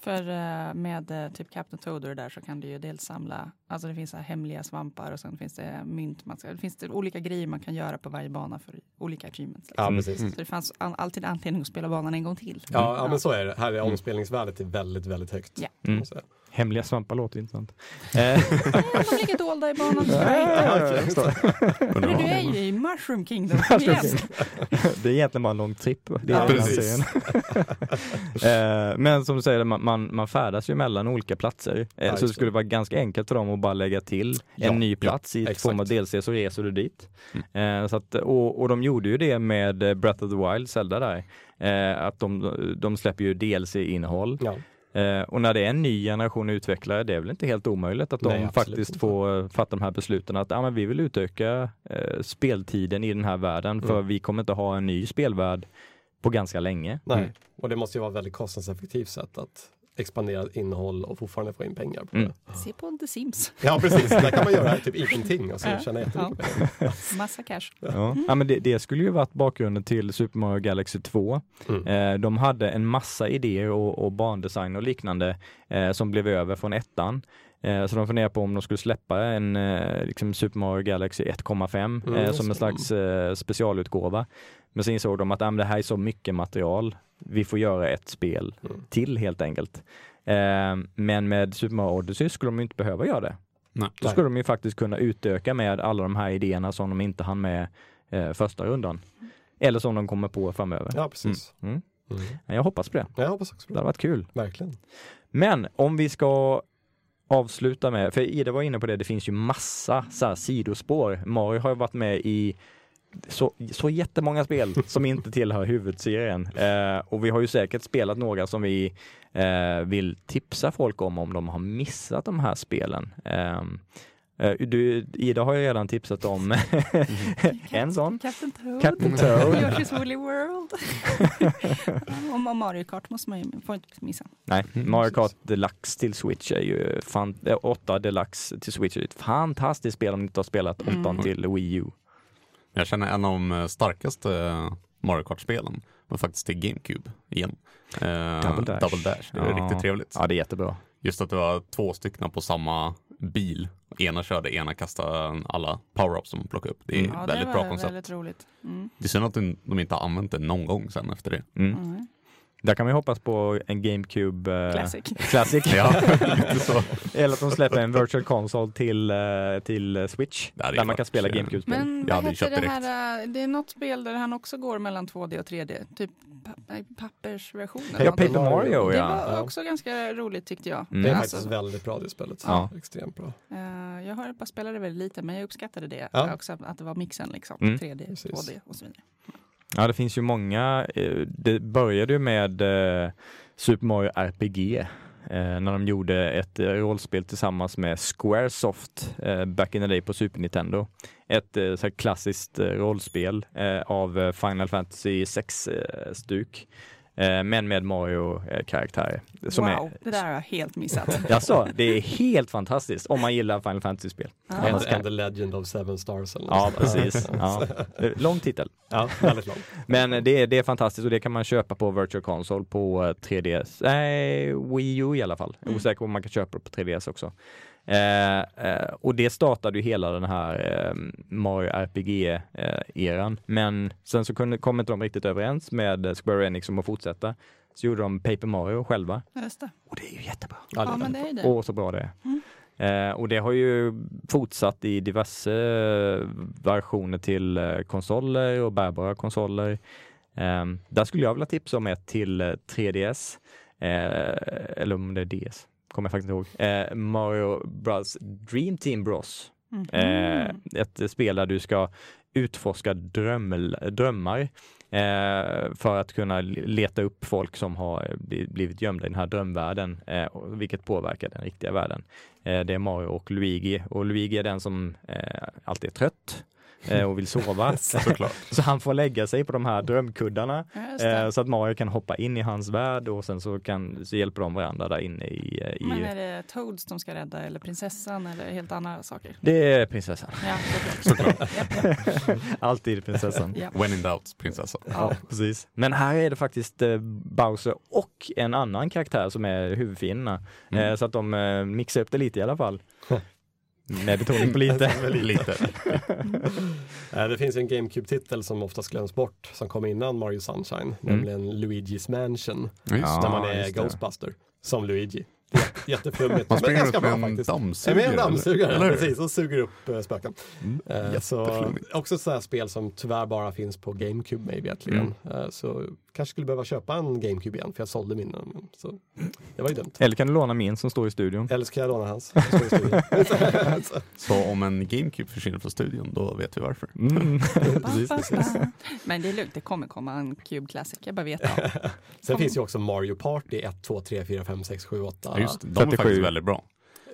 Speaker 2: För eh, med eh, typ Captain Toad och det där så kan du ju dels samla, alltså det finns så här hemliga svampar och sen finns det mynt, man ska, det finns det olika grejer man kan göra på varje bana för olika achievements. Liksom.
Speaker 4: Ja,
Speaker 1: Mm.
Speaker 4: precis.
Speaker 2: Så det fanns an, alltid anledning att spela banan en gång till.
Speaker 4: Ja, ja, men så är det. Här är
Speaker 1: Mm.
Speaker 4: omspelningsvärdet är väldigt, väldigt högt.
Speaker 2: Ja.
Speaker 1: Mm. Hemliga svampar låter intressant. Eh,
Speaker 2: De ligger dolda i banan. Du är ju i Mushroom Kingdom. [LAUGHS]
Speaker 1: Det är egentligen bara en lång tripp. Det är
Speaker 4: Ja. [LAUGHS]
Speaker 1: Eh, Men som du säger, man, man, man färdas ju mellan olika platser. Eh,
Speaker 4: Ja,
Speaker 1: så det skulle vara ganska enkelt för dem att bara lägga till
Speaker 4: Ja,
Speaker 1: en ny
Speaker 3: ja,
Speaker 1: plats i
Speaker 4: exakt.
Speaker 1: form av DLC så reser du dit. Eh, Så att, och, och de gjorde ju det med Breath of the Wild, Zelda där. Att de, de släpper ju DLC-innehåll. Eh, och när det är en ny generation utvecklare, det är väl inte helt omöjligt att de
Speaker 4: Nej,
Speaker 1: faktiskt
Speaker 4: inte.
Speaker 1: får eh, fatta de här besluten att ah, men vi vill utöka eh, speltiden i den här världen för
Speaker 4: Mm.
Speaker 1: vi kommer inte ha en ny spelvärld på ganska länge.
Speaker 4: Nej,
Speaker 3: Mm.
Speaker 4: och det måste ju vara ett väldigt kostnadseffektivt sätt att expandera innehåll och fortfarande få in pengar på
Speaker 1: Mm.
Speaker 4: det.
Speaker 2: Se på The Sims. [LAUGHS]
Speaker 4: Ja, precis. Där kan man göra [LAUGHS] typ ingenting och så
Speaker 2: Ja.
Speaker 4: tjäna jättemycket pengar.
Speaker 2: Massa cash.
Speaker 1: Ja. Ja, men det, det skulle ju varit bakgrunden till Super Mario Galaxy 2.
Speaker 4: Mm.
Speaker 1: Eh, de hade en massa idéer och, och bandesign och liknande eh, som blev över från ettan. Eh, så de funderar på om de skulle släppa en eh, liksom Super Mario Galaxy 1,5
Speaker 4: Mm,
Speaker 1: eh, som en slags specialutgåva. Men så insåg de att ah, det här är så mycket material, vi får göra ett spel
Speaker 4: Mm.
Speaker 1: till helt enkelt. Men med Super Mario Odyssey skulle de inte behöva göra det.
Speaker 3: Nej.
Speaker 1: Då skulle de ju faktiskt kunna utöka med alla de här idéerna som de inte hann med första rundan. Eller som de kommer på framöver.
Speaker 4: Ja, precis.
Speaker 1: Mm.
Speaker 4: Mm.
Speaker 1: Jag hoppas på det.
Speaker 4: Jag hoppas också på
Speaker 1: Det
Speaker 4: det.
Speaker 1: hade varit kul.
Speaker 4: Verkligen.
Speaker 1: Men om vi ska avsluta med, för Ida var inne på det, det finns ju massa så här sidospår. Mario har ju varit med i så, så jättemånga spel [LAUGHS] som inte tillhör huvudserien. Eh, och vi har ju säkert spelat några som vi eh, vill tipsa folk om, om de har missat de här spelen. Eh, du, Ida har ju redan tipsat om [LAUGHS] [LAUGHS] en sån.
Speaker 2: Captain Toad.
Speaker 1: Captain Toad.
Speaker 2: Yoshi's Woolly World. [LAUGHS] Om om Mario Kart måste man ju får inte missa.
Speaker 1: Nej,
Speaker 3: Mm,
Speaker 1: Mario. Kart Deluxe till Switch är ju fan, eh, 8 Deluxe till Switch är ett fantastiskt spel om ni inte har spelat 8
Speaker 2: Mm.
Speaker 1: till Wii U.
Speaker 3: Jag känner en av de eh, starkaste Mario Kart-spelen var faktiskt till GameCube igen. Eh,
Speaker 1: Double Dash.
Speaker 3: Double Dash. Det är
Speaker 1: Ja.
Speaker 3: riktigt trevligt.
Speaker 1: Ja, det är jättebra.
Speaker 3: Just att det var två stycken på samma bil. Ena körde, ena kastade alla power-ups som man plockade upp. Det är
Speaker 1: Mm.
Speaker 2: Ja,
Speaker 3: väldigt
Speaker 2: det
Speaker 3: bra koncept.
Speaker 2: väldigt roligt. Mm.
Speaker 3: Det är synd att de de inte har använt det någon gång sen efter det.
Speaker 1: Mm. Där kan vi hoppas på en GameCube eh,
Speaker 2: Classic. [LAUGHS]
Speaker 1: Classic.
Speaker 3: Ja. [LAUGHS]
Speaker 1: Eller att de släpper en virtual console till, eh, till eh, Switch.
Speaker 3: Det
Speaker 1: Där
Speaker 3: ju
Speaker 1: man kan spela
Speaker 3: eh,
Speaker 1: GameCube-spel.
Speaker 2: Men
Speaker 3: Jag
Speaker 2: vad
Speaker 3: ju
Speaker 2: heter det här? äh, Det är något spel där han också går mellan 2D och 3D. Typ pappersversionen.
Speaker 1: Ja, Paper. Mario
Speaker 2: Det
Speaker 1: ja.
Speaker 2: var
Speaker 4: Ja.
Speaker 2: också ganska roligt tyckte jag.
Speaker 1: Mm.
Speaker 4: Det är
Speaker 2: Alltså,
Speaker 4: faktiskt väldigt bra det spelet.
Speaker 1: Ja.
Speaker 4: Extremt bra.
Speaker 2: eh, jag har bara spelat det väldigt lite men jag uppskattade det
Speaker 4: Ja.
Speaker 2: också att det var mixen liksom.
Speaker 1: Mm.
Speaker 2: 3D,
Speaker 4: Precis.
Speaker 2: 2D och så vidare.
Speaker 1: Ja, det finns ju många. Eh, det började ju med eh, Super Mario RPG eh, när de gjorde ett rollspel tillsammans med Squaresoft back in the day på Super Nintendo. Ett så här klassiskt rollspel av Final Fantasy 6-stuk. Eh, men med Mario-karaktärer. Som
Speaker 2: wow,
Speaker 1: är,
Speaker 2: det där har jag helt missat. [LAUGHS]
Speaker 1: Jaså, det är helt fantastiskt om man gillar Final Fantasy-spel.
Speaker 2: Ja.
Speaker 1: Annars
Speaker 4: And,
Speaker 1: kan-
Speaker 4: and the Legend of Seven Stars. Eller
Speaker 1: Ja, precis. [LAUGHS] Ja. Eh, Lång titel.
Speaker 4: ja, väldigt långt.
Speaker 1: Men det, är- det är fantastiskt och det kan man köpa på Virtual Console på eh, 3DS, nej Wii U i alla fall.
Speaker 2: Mm.
Speaker 1: osäker på om man kan köpa det på 3DS också. Eh, eh, och det startade ju hela den här eh, Mario RPG-eran. Men sen så kunde, kom inte de riktigt överens med Square Enix om att fortsätta. Så gjorde de Paper Mario själva.
Speaker 2: Just det.
Speaker 1: Och det är ju jättebra.
Speaker 4: Ja,
Speaker 2: Ja, men det är det.
Speaker 1: Åh, så bra det är.
Speaker 2: Mm.
Speaker 1: Eh, och det har ju fortsatt i diverse eh, versioner till eh, konsoler och bärbara konsoler. Eh, där skulle jag vilja tipsa om ett till eh, 3DS, eh, eller om det är DS, kommer jag faktiskt ihåg. Eh, Mario Bros Dream Team Bros.
Speaker 2: Mhm.
Speaker 1: Eh, ett spel där du ska utforska dröm, drömmar eh, för att kunna leta upp folk som har bli- blivit gömda i den här drömvärlden, eh, vilket påverkar den riktiga världen. Eh, det är Mario och Luigi och Luigi är den som eh, alltid är trött och vill sova. [LAUGHS]
Speaker 3: Såklart.
Speaker 1: så han får lägga sig på de här drömkuddarna
Speaker 2: Ja,
Speaker 1: eh, så att Mario kan hoppa in i hans värld och sen så, kan, så hjälper de varandra där inne i, eh, i
Speaker 2: Men är det Toads de ska rädda eller prinsessan eller helt andra saker?
Speaker 1: det är prinsessan.
Speaker 2: Ja, [LAUGHS] såklart. [LAUGHS]
Speaker 1: Alltid prinsessan.
Speaker 2: Ja.
Speaker 3: When in doubt, prinsessa.
Speaker 1: Ja, precis. Men här är det faktiskt eh, Bowser och en annan karaktär som är huvudfienderna.
Speaker 3: Mm.
Speaker 1: Eh, så att de eh, mixar upp det lite i alla fall. Med betoning på lite. [LAUGHS]
Speaker 3: Lite. [LAUGHS]
Speaker 4: Eh, Det finns en GameCube-titel som oftast glöms bort som kom innan Mario Sunshine, nämligen Luigi's Mansion.
Speaker 3: Just
Speaker 4: där man är. Ghostbuster som Luigi. Jätte- [LAUGHS] Jätteflummigt.
Speaker 3: Man
Speaker 4: men
Speaker 3: springer
Speaker 4: ganska
Speaker 3: runt med en
Speaker 4: faktiskt.
Speaker 3: dammsugare.
Speaker 4: Med en dammsugare,
Speaker 3: eller
Speaker 4: precis, och suger upp eh, spöken.
Speaker 3: Mm.
Speaker 4: Eh, så, också ett sådant här spel som tyvärr bara finns på GameCube mig. Eh, så kanske skulle behöva köpa en GameCube igen för jag sålde min. Så det var ju dumt.
Speaker 1: Eller kan du låna min som står i studion?
Speaker 4: Eller så kan jag låna hans. [LAUGHS] Så,
Speaker 3: om en GameCube försvinner från studion, då vet vi varför.
Speaker 1: Mm. [LAUGHS]
Speaker 2: Precis, [LAUGHS] precis. Men det är lugnt, det kommer komma en Cube Classic, jag bara vet det.
Speaker 4: Sen finns ju också Mario Party 1, 2, 3, 4, 5, 6, 7, 8.
Speaker 3: Ja, just. De är
Speaker 1: 37.
Speaker 3: faktiskt väldigt bra.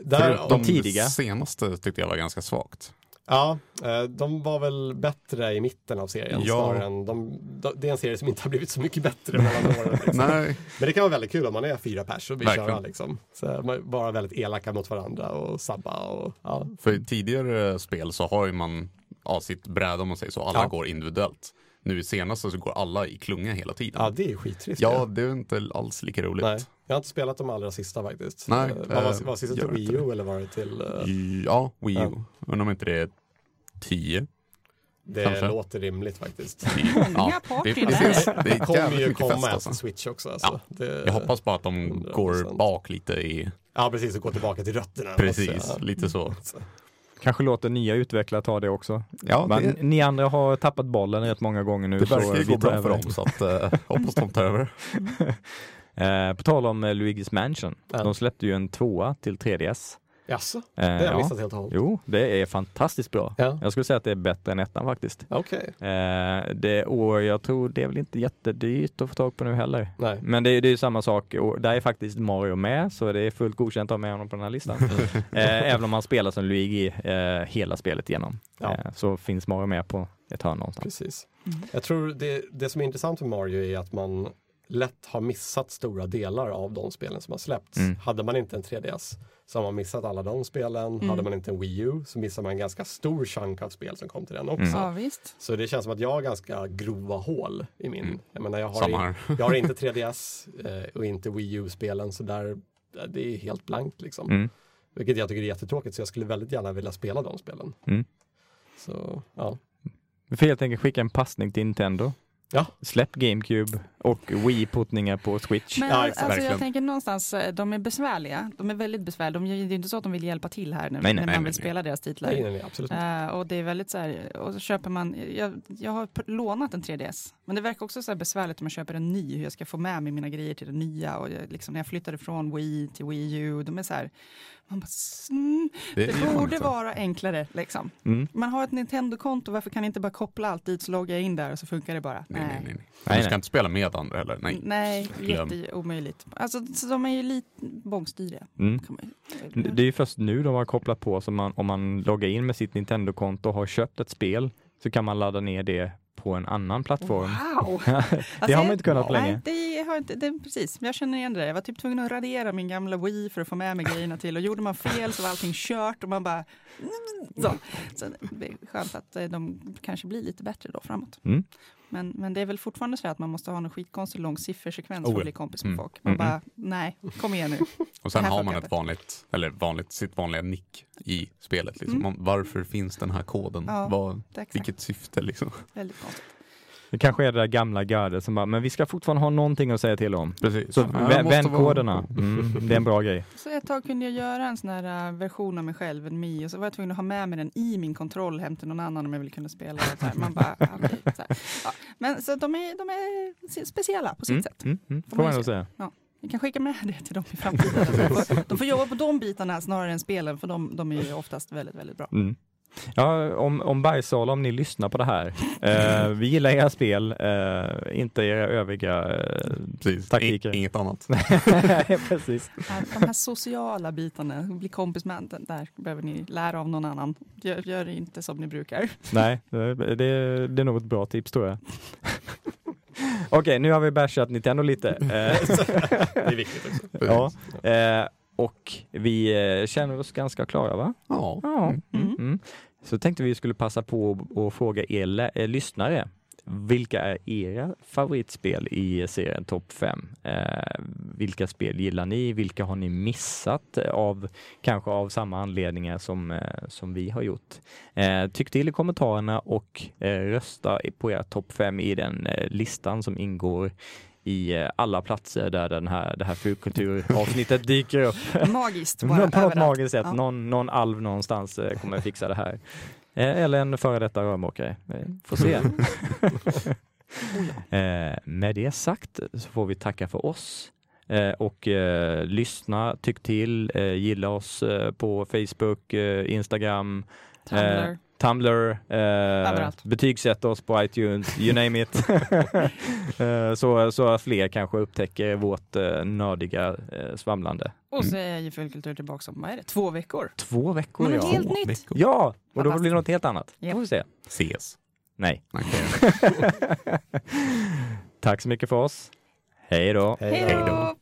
Speaker 4: Där,
Speaker 1: de
Speaker 3: de
Speaker 1: tidiga.
Speaker 3: senaste tyckte jag var ganska svagt.
Speaker 4: Ja, eh, de var väl bättre i mitten av serien
Speaker 3: Ja.
Speaker 4: snarare än de, de, det är en serie som inte har blivit så mycket bättre mellan åren. Liksom. [LAUGHS]
Speaker 3: Nej,
Speaker 4: Men det kan vara väldigt kul om man är fyra pers och vill
Speaker 3: Verkligen.
Speaker 4: köra liksom. Så bara väldigt elaka mot varandra och sabba och ja.
Speaker 3: för i tidigare spel så har ju man ja, sitt bräde om man säger så, alla
Speaker 4: Ja.
Speaker 3: går individuellt. Nu senast så går alla i klunga hela tiden.
Speaker 4: Ja, det är skittrist.
Speaker 3: Ja, det är inte alls lika roligt.
Speaker 4: Nej, jag har inte spelat de allra sista faktiskt.
Speaker 3: Nej,
Speaker 4: Eh, vad var,
Speaker 3: eh,
Speaker 4: var sista till Wii U eller var det till? eh,
Speaker 3: Ja, Wii U.
Speaker 4: Ja.
Speaker 3: Undrar om inte det är 10?
Speaker 4: det
Speaker 3: kanske.
Speaker 4: låter rimligt faktiskt.
Speaker 2: Många
Speaker 3: det. Det
Speaker 4: Det
Speaker 3: är
Speaker 4: kommer ju komma
Speaker 3: fest alltså.
Speaker 4: Switch också. Alltså. Det,
Speaker 3: Jag hoppas bara att de
Speaker 4: 100%.
Speaker 3: går bak lite i,
Speaker 4: Ja, precis, och gå tillbaka till rötterna.
Speaker 3: precis,
Speaker 4: ja.
Speaker 3: lite så. [LAUGHS]
Speaker 1: Kanske låter nya utvecklare ta det också.
Speaker 3: Ja,
Speaker 1: Men
Speaker 3: det,
Speaker 1: ni andra har tappat bollen rätt många gånger nu.
Speaker 3: det
Speaker 1: så
Speaker 3: verkar ju gå bra för dem så att eh, [LAUGHS] hoppas de tar över.
Speaker 1: Eh, på tal om eh, Luigi's Mansion.
Speaker 4: Ja.
Speaker 1: De släppte ju en tvåa till 3DS.
Speaker 4: Jaså,
Speaker 1: Eh,
Speaker 4: det har jag
Speaker 1: ja.
Speaker 4: missat helt och hållet.
Speaker 1: Jo, det är fantastiskt bra.
Speaker 4: Ja,
Speaker 1: Jag skulle säga att det är bättre än ettan faktiskt.
Speaker 4: okej.
Speaker 1: Eh, det år, jag tror det är väl inte jättedyrt att få tag på nu heller.
Speaker 4: Nej.
Speaker 1: Men det, är- det är ju samma sak, och där är faktiskt Mario med, så det är fullt godkänt att ha med honom på den här listan. [LAUGHS] eh, även om han spelar som Luigi hela spelet igenom.
Speaker 4: Ja.
Speaker 1: Så finns Mario med på ett hörn någonstans.
Speaker 4: Precis.
Speaker 2: Mm.
Speaker 4: Jag tror det, det som är intressant med Mario är att man lätt har missat stora delar av de spelen som har släppts.
Speaker 1: Mm.
Speaker 4: Hade man inte en 3DS så har man missat alla de spelen.
Speaker 2: Mm.
Speaker 4: Hade man inte en Wii U så missar man en ganska stor chunk av spel som kom till den också.
Speaker 1: Mm.
Speaker 2: Ja, visst.
Speaker 4: Så det känns som att jag har ganska grova hål i min.
Speaker 3: Mm.
Speaker 4: Jag, menar, jag, har i, jag har inte [LAUGHS] 3DS eh, och inte Wii U-spelen så där, eh, det är helt blankt liksom.
Speaker 1: Mm.
Speaker 4: Vilket jag tycker är jättetråkigt så jag skulle väldigt gärna vilja spela de spelen.
Speaker 1: Mm.
Speaker 4: Så ja,
Speaker 1: Vi får helt enkelt skicka en passning till Nintendo.
Speaker 4: Ja.
Speaker 1: Släpp GameCube och Wii-puttningar på Switch.
Speaker 2: Men
Speaker 4: Ja,
Speaker 2: alltså, jag tänker någonstans, eh, de är besvärliga. De är väldigt besvärliga. De, det är inte så att de vill hjälpa till här när,
Speaker 1: Nej, nej,
Speaker 2: när man
Speaker 3: nej,
Speaker 2: vill
Speaker 3: nej.
Speaker 2: spela deras titlar.
Speaker 4: nej, nej, nej absolut inte.
Speaker 2: Eh, och det är väldigt så här, och så köper man, jag, jag har lånat en 3DS, men det verkar också så här besvärligt om man köper en ny, hur jag ska få med mig mina grejer till den nya. Och jag, liksom, när jag flyttade från Wii till Wii U, de är så här, man bara, mm, det,
Speaker 3: fan
Speaker 2: borde
Speaker 3: inte så.
Speaker 2: vara enklare liksom.
Speaker 1: Mm.
Speaker 2: Man har ett Nintendo-konto, varför kan jag inte bara koppla allt dit så loggar jag in där och så funkar det bara?
Speaker 3: Nej, nej, nej. nej.
Speaker 1: Nej,
Speaker 3: Du ska
Speaker 1: nej.
Speaker 3: inte spela med andra heller. Nej.
Speaker 2: Nej, jätteomöjligt. Alltså, så de är ju lite bångstyriga.
Speaker 1: Mm. Det är ju först nu de har kopplat på, så man, om man loggar in med sitt Nintendo-konto och har köpt ett spel, så kan man ladda ner det på en annan plattform.
Speaker 2: Wow! [LAUGHS]
Speaker 1: det har man inte kunnat
Speaker 2: Nej,
Speaker 1: länge.
Speaker 2: det har inte, det, precis. Jag känner igen det där. Jag var typ tvungen att radera min gamla Wii för att få med mig grejerna till och gjorde man fel så var allting kört och man bara... Så, så det är skönt att eh, de kanske blir lite bättre då framåt.
Speaker 1: Mm.
Speaker 2: Men, men det är väl fortfarande så att man måste ha en skitkonstig lång siffersekvens
Speaker 3: Oh,
Speaker 2: för att bli kompis med
Speaker 3: Mm.
Speaker 2: folk. Man
Speaker 1: Mm,
Speaker 2: bara, nej, kom igen nu. [LAUGHS]
Speaker 3: Och sen har man ett vanligt, eller vanligt, sitt vanliga nick i spelet. Liksom.
Speaker 2: Mm.
Speaker 3: Varför finns den här koden?
Speaker 2: Ja.
Speaker 3: Vad, vilket syfte liksom?
Speaker 2: väldigt konstigt.
Speaker 1: Det kanske är det där gamla gardet som bara, men vi ska fortfarande ha någonting att säga till om.
Speaker 3: Precis.
Speaker 1: Så
Speaker 3: Ja,
Speaker 1: vä-
Speaker 3: måste
Speaker 1: vänd
Speaker 3: vara-
Speaker 1: koderna. Mm, [LAUGHS] det är en bra grej.
Speaker 2: Så ett tag kunde jag göra en sån här uh, version av mig själv, en Mi, och så var jag tvungen att ha med mig den i min kontroll hem till någon annan om jag ville kunna spela. Och så här. Man bara, så här. Ja. Men så de är, de är speciella på sitt
Speaker 1: Mm,
Speaker 2: sätt.
Speaker 1: mm, mm,
Speaker 2: Får man
Speaker 1: ändå
Speaker 2: säga.
Speaker 1: säga.
Speaker 2: Vi kan skicka med det till dem i framtiden. [LAUGHS] De får, de får jobba på de bitarna snarare än spelen, för de, de är ju oftast väldigt, väldigt bra.
Speaker 1: Ja, om, om Bergsala, om ni lyssnar på det här. Eh, [LAUGHS] vi gillar era spel, eh, inte era övriga eh,
Speaker 3: Precis.
Speaker 1: taktiker.
Speaker 3: I, inget annat. [LAUGHS]
Speaker 1: Precis.
Speaker 2: De här sociala bitarna, bli kompis med den, där behöver ni lära av någon annan. Gör, gör inte som ni brukar.
Speaker 1: Nej, det, det, är nog ett bra tips tror jag. [LAUGHS] Okej, nu har vi bashat Nintendo lite.
Speaker 4: Det är viktigt också.
Speaker 1: ja, eh, och vi eh, känner oss ganska klara va?
Speaker 3: Ja.
Speaker 1: Ja.
Speaker 3: Mm.
Speaker 2: Mm.
Speaker 1: Mm. Så tänkte vi skulle passa på att fråga er eh, lyssnare. Vilka är era favoritspel i serien Topp 5? Eh, vilka spel gillar ni? Vilka har ni missat eh, av kanske av samma anledningar som, eh, som vi har gjort? Eh, tyck till i kommentarerna och eh, rösta på era Topp 5 i den eh, listan som ingår i eh, alla platser där den här, det här fulkulturavsnittet [LAUGHS] dyker upp.
Speaker 2: Magiskt, bara
Speaker 1: På något
Speaker 2: överallt.
Speaker 1: magiskt sätt.
Speaker 2: Ja.
Speaker 1: Någon, någon alv någonstans eh, kommer fixa det här. Eh, Eller en före detta rörmokare. Får se. [LAUGHS] Med det sagt så får vi tacka för oss. Och eh, lyssna, tyck till, eh, gilla oss eh, på Facebook, eh, Instagram,
Speaker 2: Tumblr.
Speaker 1: Tumblr, eh, betygsätt oss på iTunes, you name it. [LAUGHS] eh, så, så att fler kanske upptäcker vårt eh, nördiga eh, svamlande.
Speaker 2: Och så är ju Fullkultur tillbaka om, vad är det, två veckor?
Speaker 1: Två veckor
Speaker 2: Men
Speaker 1: ja.
Speaker 2: helt
Speaker 3: Två
Speaker 2: nytt.
Speaker 3: veckor.
Speaker 1: Ja, och då blir det något helt annat.
Speaker 2: Japp.
Speaker 1: Får vi se.
Speaker 3: Ses.
Speaker 1: Nej.
Speaker 3: Okay. [LAUGHS]
Speaker 1: Tack så mycket för oss. Hej då.
Speaker 2: Hej då!